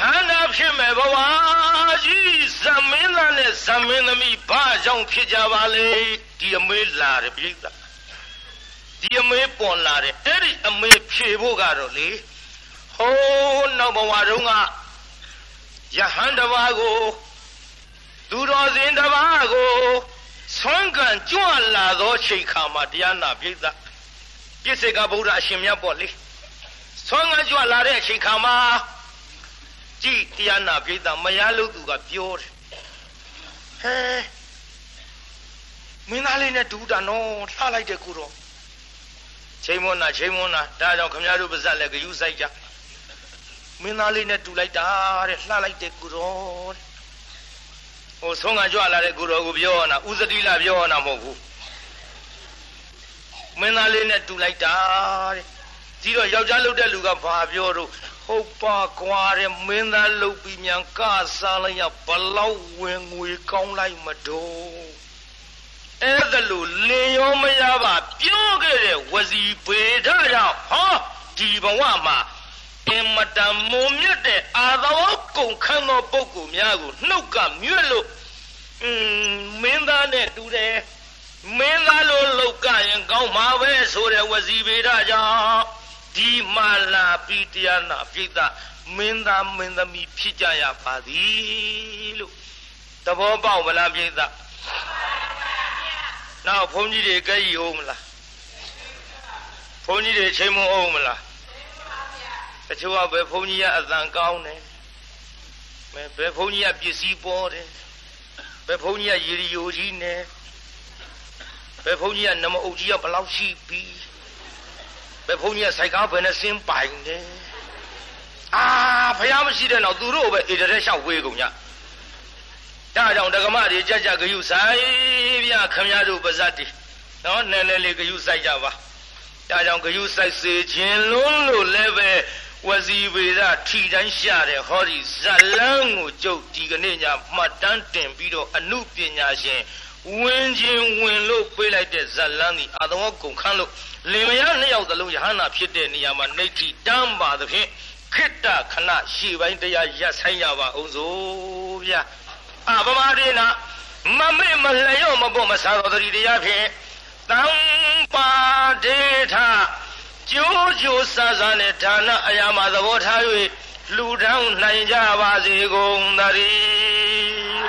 ဟန္တာဖြစ်မဲ့ဘဝကြီးဇမင်းသားနဲ့ဇမင်းသမီးဘာကြောင့်ဖြစ်ကြပါလဲဒီအမေးလာတယ်ပြိဿဒီအမေးပေါ်လာတယ်အဲ့ဒီအမေးဖြေဖို့ကတော့လေဟိုးနောက်ဘဝတုန်းကယဟန်တပါးကို သူတော်စင်တပါးကိုဆွမ်းကန်ကြွလာသောချိန်ခါမှာတရားနာပြိဿပြစ္ဆေကဗုဒ္ဓအရှင်မြတ်ပေါ့လေဆွမ်းကန်ကြွလာတဲ့အချိန်ခါမှာကြည်တရားနာပြိဿမရလို့သူကပြောတယ်ဟဲမင်းသားလေးနဲ့ဒူးတာနော်လှလိုက်တဲ့ကိုတော့ချိန်မွန်းနာချိန်မွန်းနာဒါကြောင့်ခမရတို့ပါဇက်လည်းဂယုစိုက်ကြမင်းသားလေးနဲ့တူလိုက်တာတဲ့လှလိုက်တဲ့ကိုတော့ ဟိုဆုံးကကြွလာတဲ့ကိုတော်ကိုပြောနာဥစတိလာပြောနာမဟုတ်ဘူးမင်းသားလေးနဲ့တူလိုက်တာတဲ့ဒီတော့ယောက်ျားလုတ်တဲ့လူကဘာပြောတော့ဟုတ်ပါကွာတဲ့မင်းသားလုတ်ပြီးမြန်ကစားလိုက်ရဘလောက်ဝင်ငွေကောင်းလိုက်မတော့အဲ့ဒါလို့လင်ရောမရပါပြောခဲ့တဲ့ဝစီပေထကြောင့်ဟောဒီဘဝမှာ အင်မတန်မုံမြတ်တဲ့အာသောကုန်ခန်းသောပုဂ္ဂိုလ်များကိုနှုတ်ကမြွတ်လို့อืมမင်းသားနဲ့တူတယ်မင်းသားလိုလောက်ကရင်ကောင်းမှာပဲဆိုတဲ့ဝစီပေထကြောင့်ဒီမာလာပိတရားနာပိဋကမင်းသားမင်းသမီးဖြစ်ကြရပါသည်လို့သဘောပေါက်မလားပိဋကနောက်ဘုန်းကြီးတွေကြည်ဟုတ်မလားဘုန်းကြီးတွေချိန်မအောင်မလားတ ချို့ကဘယ်ဘုန်းကြီးကအသံကောင်းတယ်ဘယ်ဘုန်းကြီးကပစ္စည်းပေါ်တယ်ဘယ်ဘုန်းကြီးကရေရီယိုကြီးနဲ့ဘယ်ဘုန်းကြီးကနမအုပ်ကြီးကဘလောက်ရှိပြီဘယ်ဘုန်းကြီးကစိုက်ကားဘယ်နဲ့ဆင်းပိုင်တယ်အာဖះမရှိတဲ့တော့သူတို့ပဲဣတရက်လျှောက်ဝေးကုန်ညဒါကြောင့်ဒကမတွေကြက်ကြက်ဂယုဆိုင်ဗျခမရတို့ပါဇတ်တီနော်နည်းနည်းလေးဂယုဆိုင်ကြပါဒါကြောင့်ဂယုဆိုင်စေခြင်းလုံးလို့လည်းပဲ ဝစီဝေဒထီတိုင်းရှာတဲ့ဟောဒီဇလန်းကိုကျုပ်ဒီကနေ့ညမှတ်တမ်းတင်ပြီးတော့အမှုပညာရှင်ဝင်ခြင်းဝင်လို့ပြေးလိုက်တဲ့ဇလန်းဒီအာသဝကုန်ခန်းလို့လင်မယားနှစ်ယောက်သလုံးယဟနာဖြစ်တဲ့နေရာမှာနေတိတမ်းပါသဖြင့်ခိတ္တခဏရှေ့ပိုင်းတရားရပ်ဆိုင်ရပါအောင်စို့ဗျာအပမဒေနာမမေ့မလျော့မပေါ့မဆာတော်တတိတရားဖြင့်တံပါဒေထ ကျိုးကျိုးဆာဆာနဲ့ဌာနအရာမှာသဘောထား၍လူထောင်းနိုင်ကြပါစေကုန်သတည်း